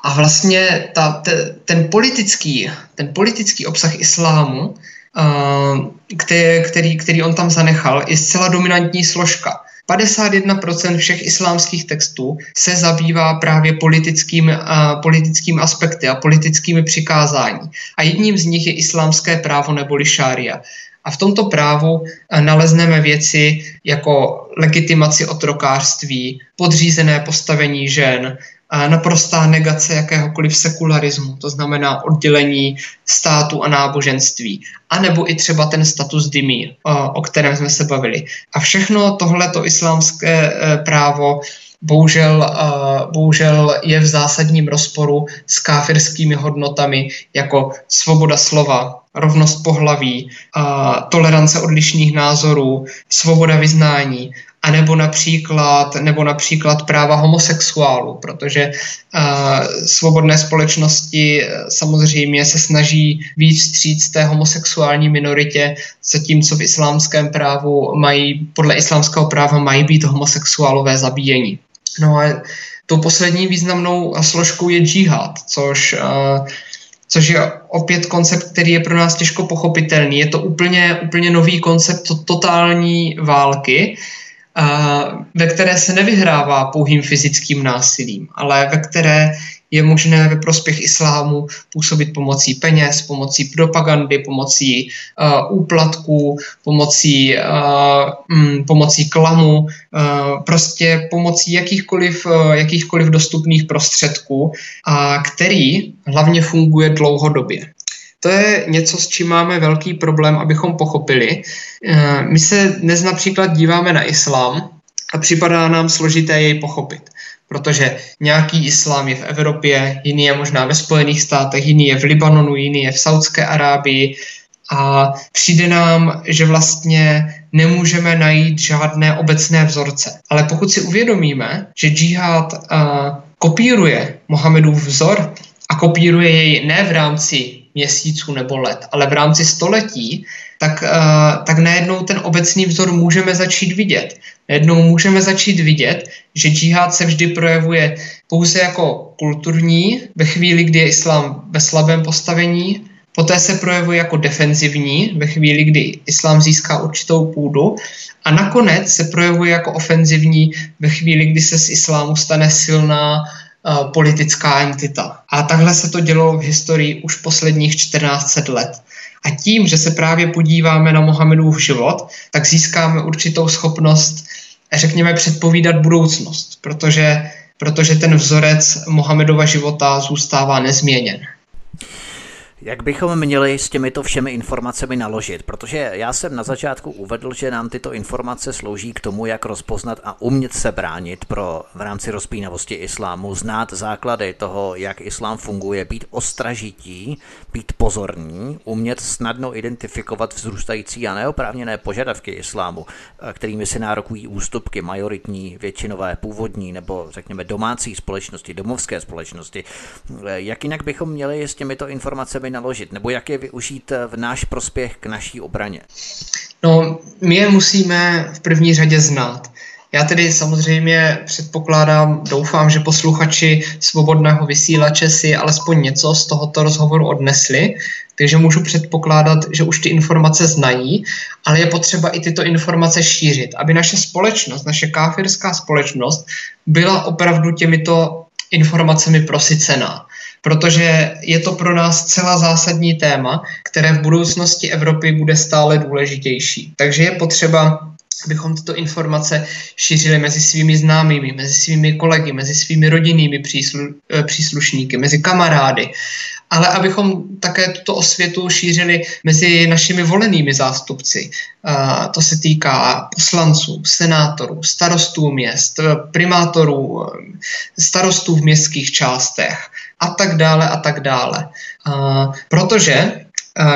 a vlastně ta, te, ten, politický, ten politický obsah islámu který, který, který on tam zanechal, je zcela dominantní složka. 51% všech islámských textů se zabývá právě politickým, uh, politickým aspekty a politickými přikázání. A jedním z nich je islámské právo neboli šária. A v tomto právu nalezneme věci jako legitimaci otrokářství, podřízené postavení žen, naprostá negace jakéhokoliv sekularismu, to znamená oddělení státu a náboženství, anebo i třeba ten status dymí, o kterém jsme se bavili. A všechno tohleto islámské e, právo bohužel, bohužel je v zásadním rozporu s káfirskými hodnotami jako svoboda slova, rovnost pohlaví, tolerance odlišných názorů, svoboda vyznání a nebo například, nebo například práva homosexuálů, protože uh, svobodné společnosti eh, samozřejmě se snaží víc vstříc té homosexuální minoritě, zatímco v islámském právu mají, podle islámského práva mají být homosexuálové zabíjení. No a tou poslední významnou složkou je džihad, což uh, což je opět koncept, který je pro nás těžko pochopitelný. Je to úplně, úplně nový koncept totální války, ve které se nevyhrává pouhým fyzickým násilím, ale ve které je možné ve prospěch islámu působit pomocí peněz, pomocí propagandy, pomocí uh, úplatků, pomocí, uh, mm, pomocí klamu, uh, prostě pomocí jakýchkoliv, uh, jakýchkoliv dostupných prostředků, a který hlavně funguje dlouhodobě. To je něco, s čím máme velký problém, abychom pochopili. Eh, my se dnes například díváme na islám a připadá nám složité jej pochopit, protože nějaký islám je v Evropě, jiný je možná ve Spojených státech, jiný je v Libanonu, jiný je v Saudské Arábii a přijde nám, že vlastně nemůžeme najít žádné obecné vzorce. Ale pokud si uvědomíme, že džihad uh, kopíruje Mohamedův vzor a kopíruje jej ne v rámci měsíců nebo let, ale v rámci století, tak, uh, tak najednou ten obecný vzor můžeme začít vidět. Najednou můžeme začít vidět, že džihad se vždy projevuje pouze jako kulturní, ve chvíli, kdy je islám ve slabém postavení, poté se projevuje jako defenzivní, ve chvíli, kdy islám získá určitou půdu, a nakonec se projevuje jako ofenzivní ve chvíli, kdy se z islámu stane silná Eh, politická entita. A takhle se to dělo v historii už posledních 14 let. A tím, že se právě podíváme na Mohamedův život, tak získáme určitou schopnost, řekněme, předpovídat budoucnost, protože, protože ten vzorec Mohamedova života zůstává nezměněn. Jak bychom měli s těmito všemi informacemi naložit? Protože já jsem na začátku uvedl, že nám tyto informace slouží k tomu, jak rozpoznat a umět se bránit pro v rámci rozpínavosti islámu, znát základy toho, jak islám funguje, být ostražití, být pozorní, umět snadno identifikovat vzrůstající a neoprávněné požadavky islámu, kterými se nárokují ústupky majoritní, většinové, původní nebo řekněme domácí společnosti, domovské společnosti. Jak jinak bychom měli s těmito informacemi naložit, nebo jak je využít v náš prospěch k naší obraně? No, my je musíme v první řadě znát. Já tedy samozřejmě předpokládám, doufám, že posluchači svobodného vysílače si alespoň něco z tohoto rozhovoru odnesli, takže můžu předpokládat, že už ty informace znají, ale je potřeba i tyto informace šířit, aby naše společnost, naše káfirská společnost byla opravdu těmito informacemi prosycená protože je to pro nás celá zásadní téma, které v budoucnosti Evropy bude stále důležitější. Takže je potřeba abychom tyto informace šířili mezi svými známými, mezi svými kolegy, mezi svými rodinnými příslu, eh, příslušníky, mezi kamarády, ale abychom také tuto osvětu šířili mezi našimi volenými zástupci. To se týká poslanců, senátorů, starostů měst, primátorů, starostů v městských částech a tak dále a tak dále. Protože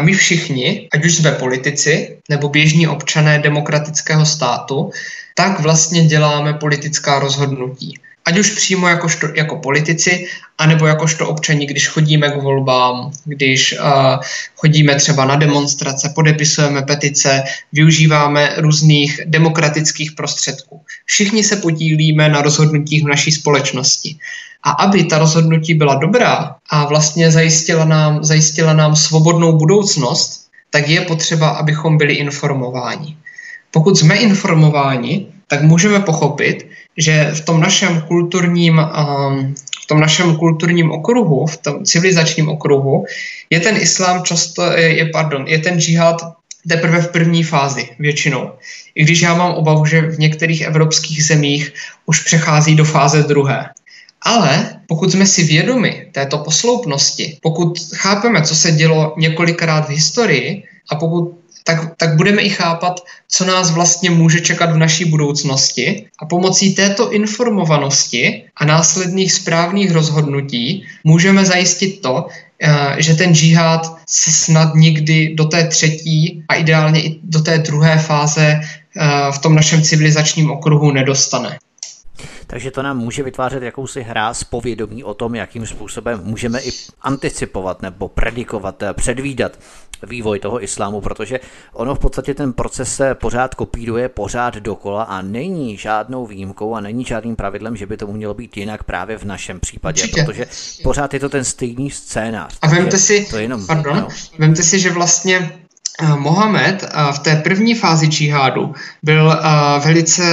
my všichni, ať už jsme politici nebo běžní občané demokratického státu, tak vlastně děláme politická rozhodnutí ať už přímo jakožto, jako politici, anebo jakožto občani, když chodíme k volbám, když uh, chodíme třeba na demonstrace, podepisujeme petice, využíváme různých demokratických prostředků. Všichni se podílíme na rozhodnutích v naší společnosti. A aby ta rozhodnutí byla dobrá a vlastně zajistila nám, zajistila nám svobodnou budoucnost, tak je potřeba, abychom byli informováni. Pokud jsme informováni, tak můžeme pochopit, že v tom našem kulturním, um, v tom našem kulturním okruhu, v tom civilizačním okruhu, je ten islám často, je, pardon, je ten džihad teprve v první fázi většinou. I když já mám obavu, že v některých evropských zemích už přechází do fáze druhé. Ale pokud jsme si vědomi této posloupnosti, pokud chápeme, co se dělo několikrát v historii a pokud tak, tak budeme i chápat, co nás vlastně může čekat v naší budoucnosti a pomocí této informovanosti a následných správných rozhodnutí můžeme zajistit to, eh, že ten džihad se snad nikdy do té třetí a ideálně i do té druhé fáze eh, v tom našem civilizačním okruhu nedostane. Takže to nám může vytvářet jakousi hra s povědomí o tom, jakým způsobem můžeme i anticipovat nebo predikovat, eh, předvídat vývoj toho islámu, protože ono v podstatě ten proces se pořád kopíruje, pořád dokola a není žádnou výjimkou a není žádným pravidlem, že by tomu mělo být jinak právě v našem případě, Určitě. protože pořád je to ten stejný scénář. A vemte si, to jenom, pardon, no. vemte si, že vlastně eh, Mohamed eh, v té první fázi džihádu byl velice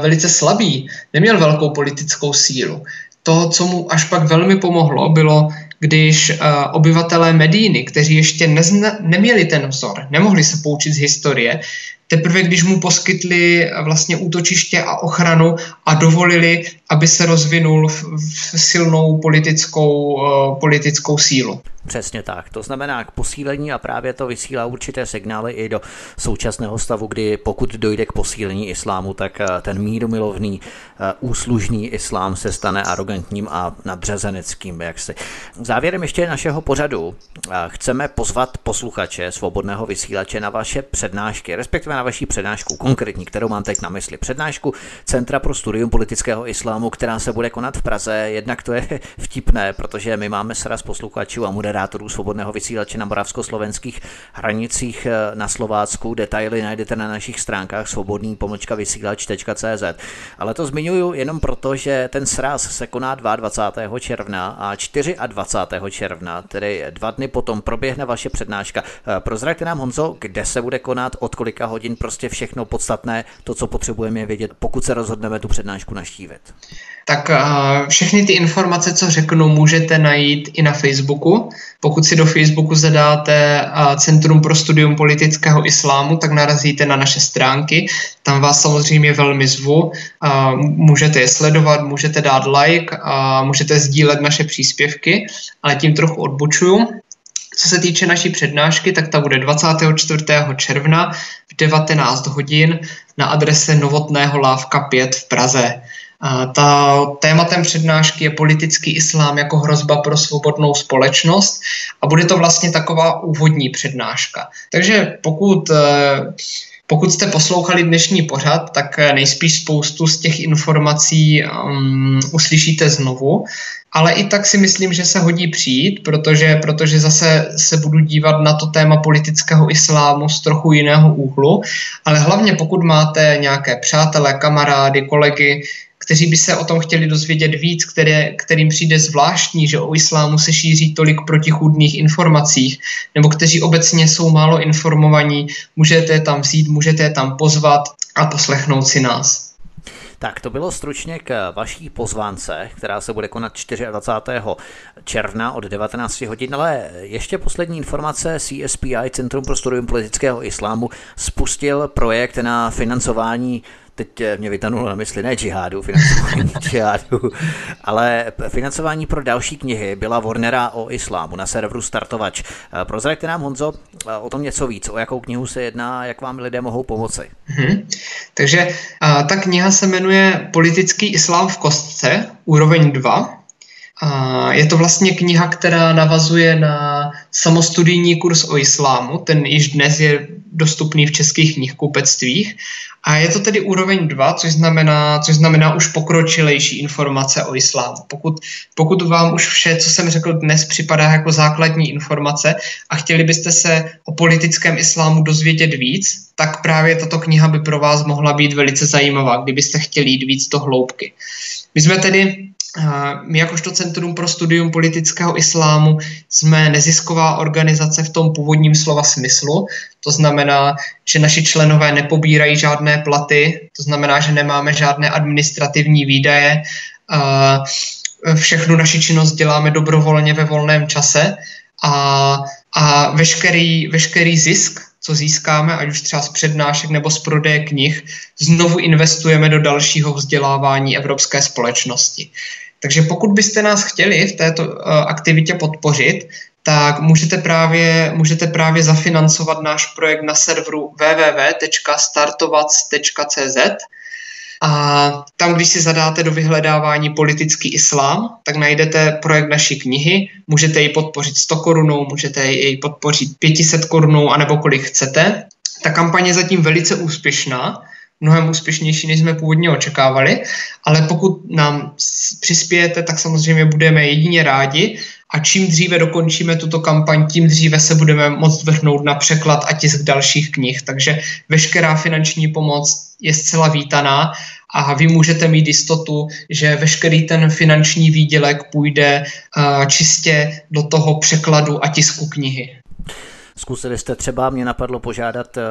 velice slabý, neměl velkou politickou sílu. To, co mu až pak velmi pomohlo, bylo, když uh, obyvatelé Medíny, kteří ještě nezna, neměli ten vzor, nemohli se poučit z historie, teprve když mu poskytli vlastně útočiště a ochranu a dovolili, aby se rozvinul v, v silnou politickou, uh, politickou sílu. Přesně tak. To znamená k posílení a právě to vysílá určité signály i do současného stavu, kdy pokud dojde k posílení islámu, tak eh, ten mírumilovný, eh, úslužný islám se stane arrogantním a nadřazeneckým. Jaksi. Závěrem ještě našeho pořadu chceme pozvat posluchače svobodného vysílače na vaše přednášky, respektive na vaší přednášku konkrétní, kterou mám teď na mysli. Přednášku Centra pro studium politického islámu, která se bude konat v Praze. Jednak to je vtipné, protože my máme sraz posluchačů a moderátorů svobodného vysílače na moravskoslovenských hranicích eh, na Slovácku. Detaily najdete na našich stránkách svobodný pomlčka vysílač.cz. Ale to zmiňuji jenom proto, že ten sraz se koná 22. června a 24. června, tedy dva dny potom proběhne vaše přednáška. Eh, prozraďte nám, Honzo, kde se bude konat, od kolika hodin, prostě všechno podstatné, to, co potřebujeme vědět, pokud se rozhodneme tu přednášku naštívit. Tak uh, všechny ty informace, co řeknu, můžete najít i na Facebooku. Pokud si do Facebooku zadáte uh, Centrum pro studium politického islámu, tak narazíte na naše stránky. Tam vás samozřejmě velmi zvu. Uh, můžete je sledovat, můžete dát like, můžete sdílet naše příspěvky, ale tím trochu odbočuju. Co se týče naší přednášky, tak ta bude 24. června v 19 hodin na adrese Novotného Lávka 5 v Praze. Ta tématem přednášky je politický islám jako hrozba pro svobodnou společnost a bude to vlastně taková úvodní přednáška. Takže pokud eh, pokud jste poslouchali dnešní pořad, tak eh, nejspíš spoustu z těch informací um, uslyšíte znovu, ale i tak si myslím, že se hodí přijít, protože, protože zase se budu dívat na to téma politického islámu z trochu jiného úhlu, ale hlavně pokud máte nějaké přátelé, kamarády, kolegy, kteří by se o tom chtěli dozvědět víc, které, kterým přijde zvláštní, že o islámu se šíří tolik protichůdných informacích, nebo kteří obecně jsou málo informovaní, můžete je tam vzít, můžete je tam pozvat a poslechnout si nás. Tak to bylo stručně k vaší pozvánce, která se bude konat 24. června od 19 hodin, ale ještě poslední informace CSPI, Centrum pro studium politického islámu, spustil projekt na financování teď mě vytanulo na mysli ne džihádu, financování džihádu, ale financování pro další knihy byla Warnera o islámu na serveru Startovač. Prozraďte nám, Honzo, o tom něco víc, o jakou knihu se jedná, jak vám lidé mohou pomoci. Hmm. Takže ta kniha se jmenuje Politický islám v kostce, úroveň 2. A je to vlastně kniha, která navazuje na samostudijní kurz o islámu. Ten již dnes je dostupný v českých knihkupectvích. A je to tedy úroveň 2, což znamená, což znamená už pokročilejší informace o islámu. Pokud, pokud vám už vše, co jsem řekl dnes, připadá jako základní informace a chtěli byste se o politickém islámu dozvědět víc, tak právě tato kniha by pro vás mohla být velice zajímavá, kdybyste chtěli jít víc do hloubky. My jsme tedy my jakožto Centrum pro studium politického islámu jsme nezisková organizace v tom původním slova smyslu. To znamená, že naši členové nepobírají žádné platy, to znamená, že nemáme žádné administrativní výdaje. Všechnu naši činnost děláme dobrovolně ve volném čase a, a veškerý, veškerý zisk, co získáme, ať už třeba z přednášek nebo z prodeje knih, znovu investujeme do dalšího vzdělávání evropské společnosti. Takže pokud byste nás chtěli v této uh, aktivitě podpořit, tak můžete právě, můžete právě zafinancovat náš projekt na serveru www.startovac.cz a tam, když si zadáte do vyhledávání politický islám, tak najdete projekt naší knihy, můžete ji podpořit 100 korunou, můžete ji podpořit 500 korunou, anebo kolik chcete. Ta kampaně je zatím velice úspěšná, mnohem úspěšnější, než jsme původně očekávali, ale pokud nám přispějete, tak samozřejmě budeme jedině rádi a čím dříve dokončíme tuto kampaň, tím dříve se budeme moct vrhnout na překlad a tisk dalších knih. Takže veškerá finanční pomoc je zcela vítaná a vy můžete mít jistotu, že veškerý ten finanční výdělek půjde uh, čistě do toho překladu a tisku knihy. Zkusili jste třeba, mě napadlo požádat uh,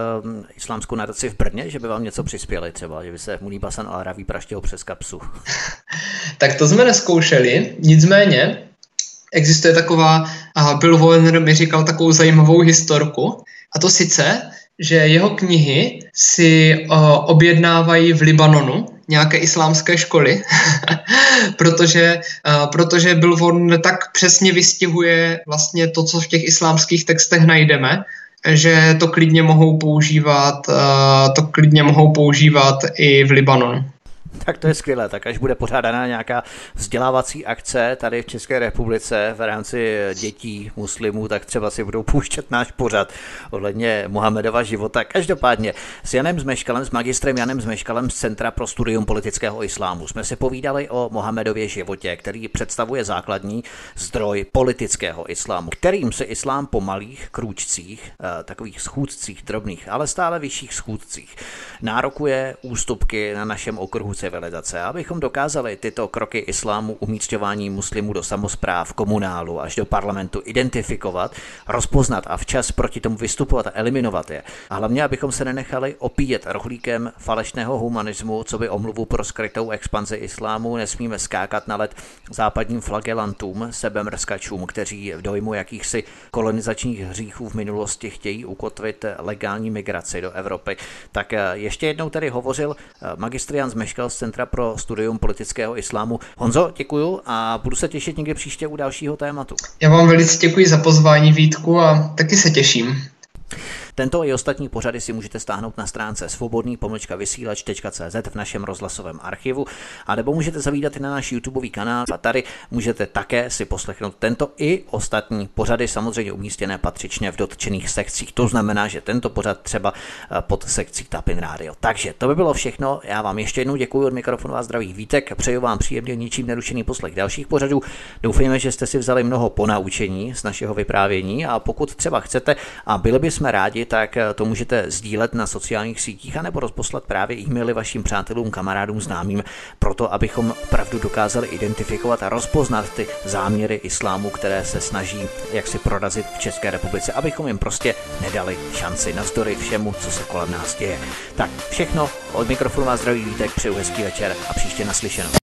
islámskou nadaci v Brně, že by vám něco přispěli třeba, že by se Mulí Basan al Raví praštěl přes kapsu. tak to jsme neskoušeli, nicméně existuje taková, uh, Bill Warner mi říkal takovou zajímavou historku, a to sice, že jeho knihy si uh, objednávají v Libanonu nějaké islámské školy, protože, uh, protože Warner tak přesně vystihuje vlastně to, co v těch islámských textech najdeme, že to klidně mohou používat, uh, to klidně mohou používat i v Libanonu. Tak to je skvělé, tak až bude pořádaná nějaká vzdělávací akce tady v České republice v rámci dětí muslimů, tak třeba si budou pouštět náš pořad ohledně Mohamedova života. Každopádně s Janem Zmeškalem, s magistrem Janem Zmeškalem z Centra pro studium politického islámu jsme si povídali o Mohamedově životě, který představuje základní zdroj politického islámu, kterým se islám po malých krůčcích, eh, takových schůdcích drobných, ale stále vyšších schůdcích, nárokuje ústupky na našem okruhu civilizace. Abychom dokázali tyto kroky islámu umístěvání muslimů do samozpráv, komunálu až do parlamentu identifikovat, rozpoznat a včas proti tomu vystupovat a eliminovat je. A hlavně, abychom se nenechali opíjet rohlíkem falešného humanismu, co by omluvu pro skrytou expanzi islámu, nesmíme skákat na let západním flagelantům, sebemrskačům, kteří v dojmu jakýchsi kolonizačních hříchů v minulosti chtějí ukotvit legální migraci do Evropy. Tak eh, ještě jednou tady hovořil eh, magistr Jan Zmeškal z Centra pro studium politického islámu. Honzo, děkuju a budu se těšit někdy příště u dalšího tématu. Já vám velice děkuji za pozvání Vítku a taky se těším. Tento i ostatní pořady si můžete stáhnout na stránce svobodný vysílač.cz v našem rozhlasovém archivu, a nebo můžete zavídat i na náš YouTube kanál a tady můžete také si poslechnout tento i ostatní pořady, samozřejmě umístěné patřičně v dotčených sekcích. To znamená, že tento pořad třeba eh, pod sekcí Tapin Radio. Takže to by bylo všechno. Já vám ještě jednou děkuji od mikrofonu a zdraví Vítek. Přeju vám příjemně ničím nerušený poslech dalších pořadů. Doufejme, že jste si vzali mnoho ponaučení z našeho vyprávění a pokud třeba chcete a byli bychom rádi, tak eh, to můžete sdílet na sociálních sítích anebo rozposlat právě e-maily vašim přátelům, kamarádům, známým, proto abychom pravdu dokázali identifikovat a rozpoznat ty záměry islámu, které se snaží jak si prorazit v České republice, abychom jim prostě nedali šanci navzdory všemu, co se kolem nás děje. Tak všechno od mikrofonu vás zdraví vítek, přeju hezký večer a příště naslyšenou.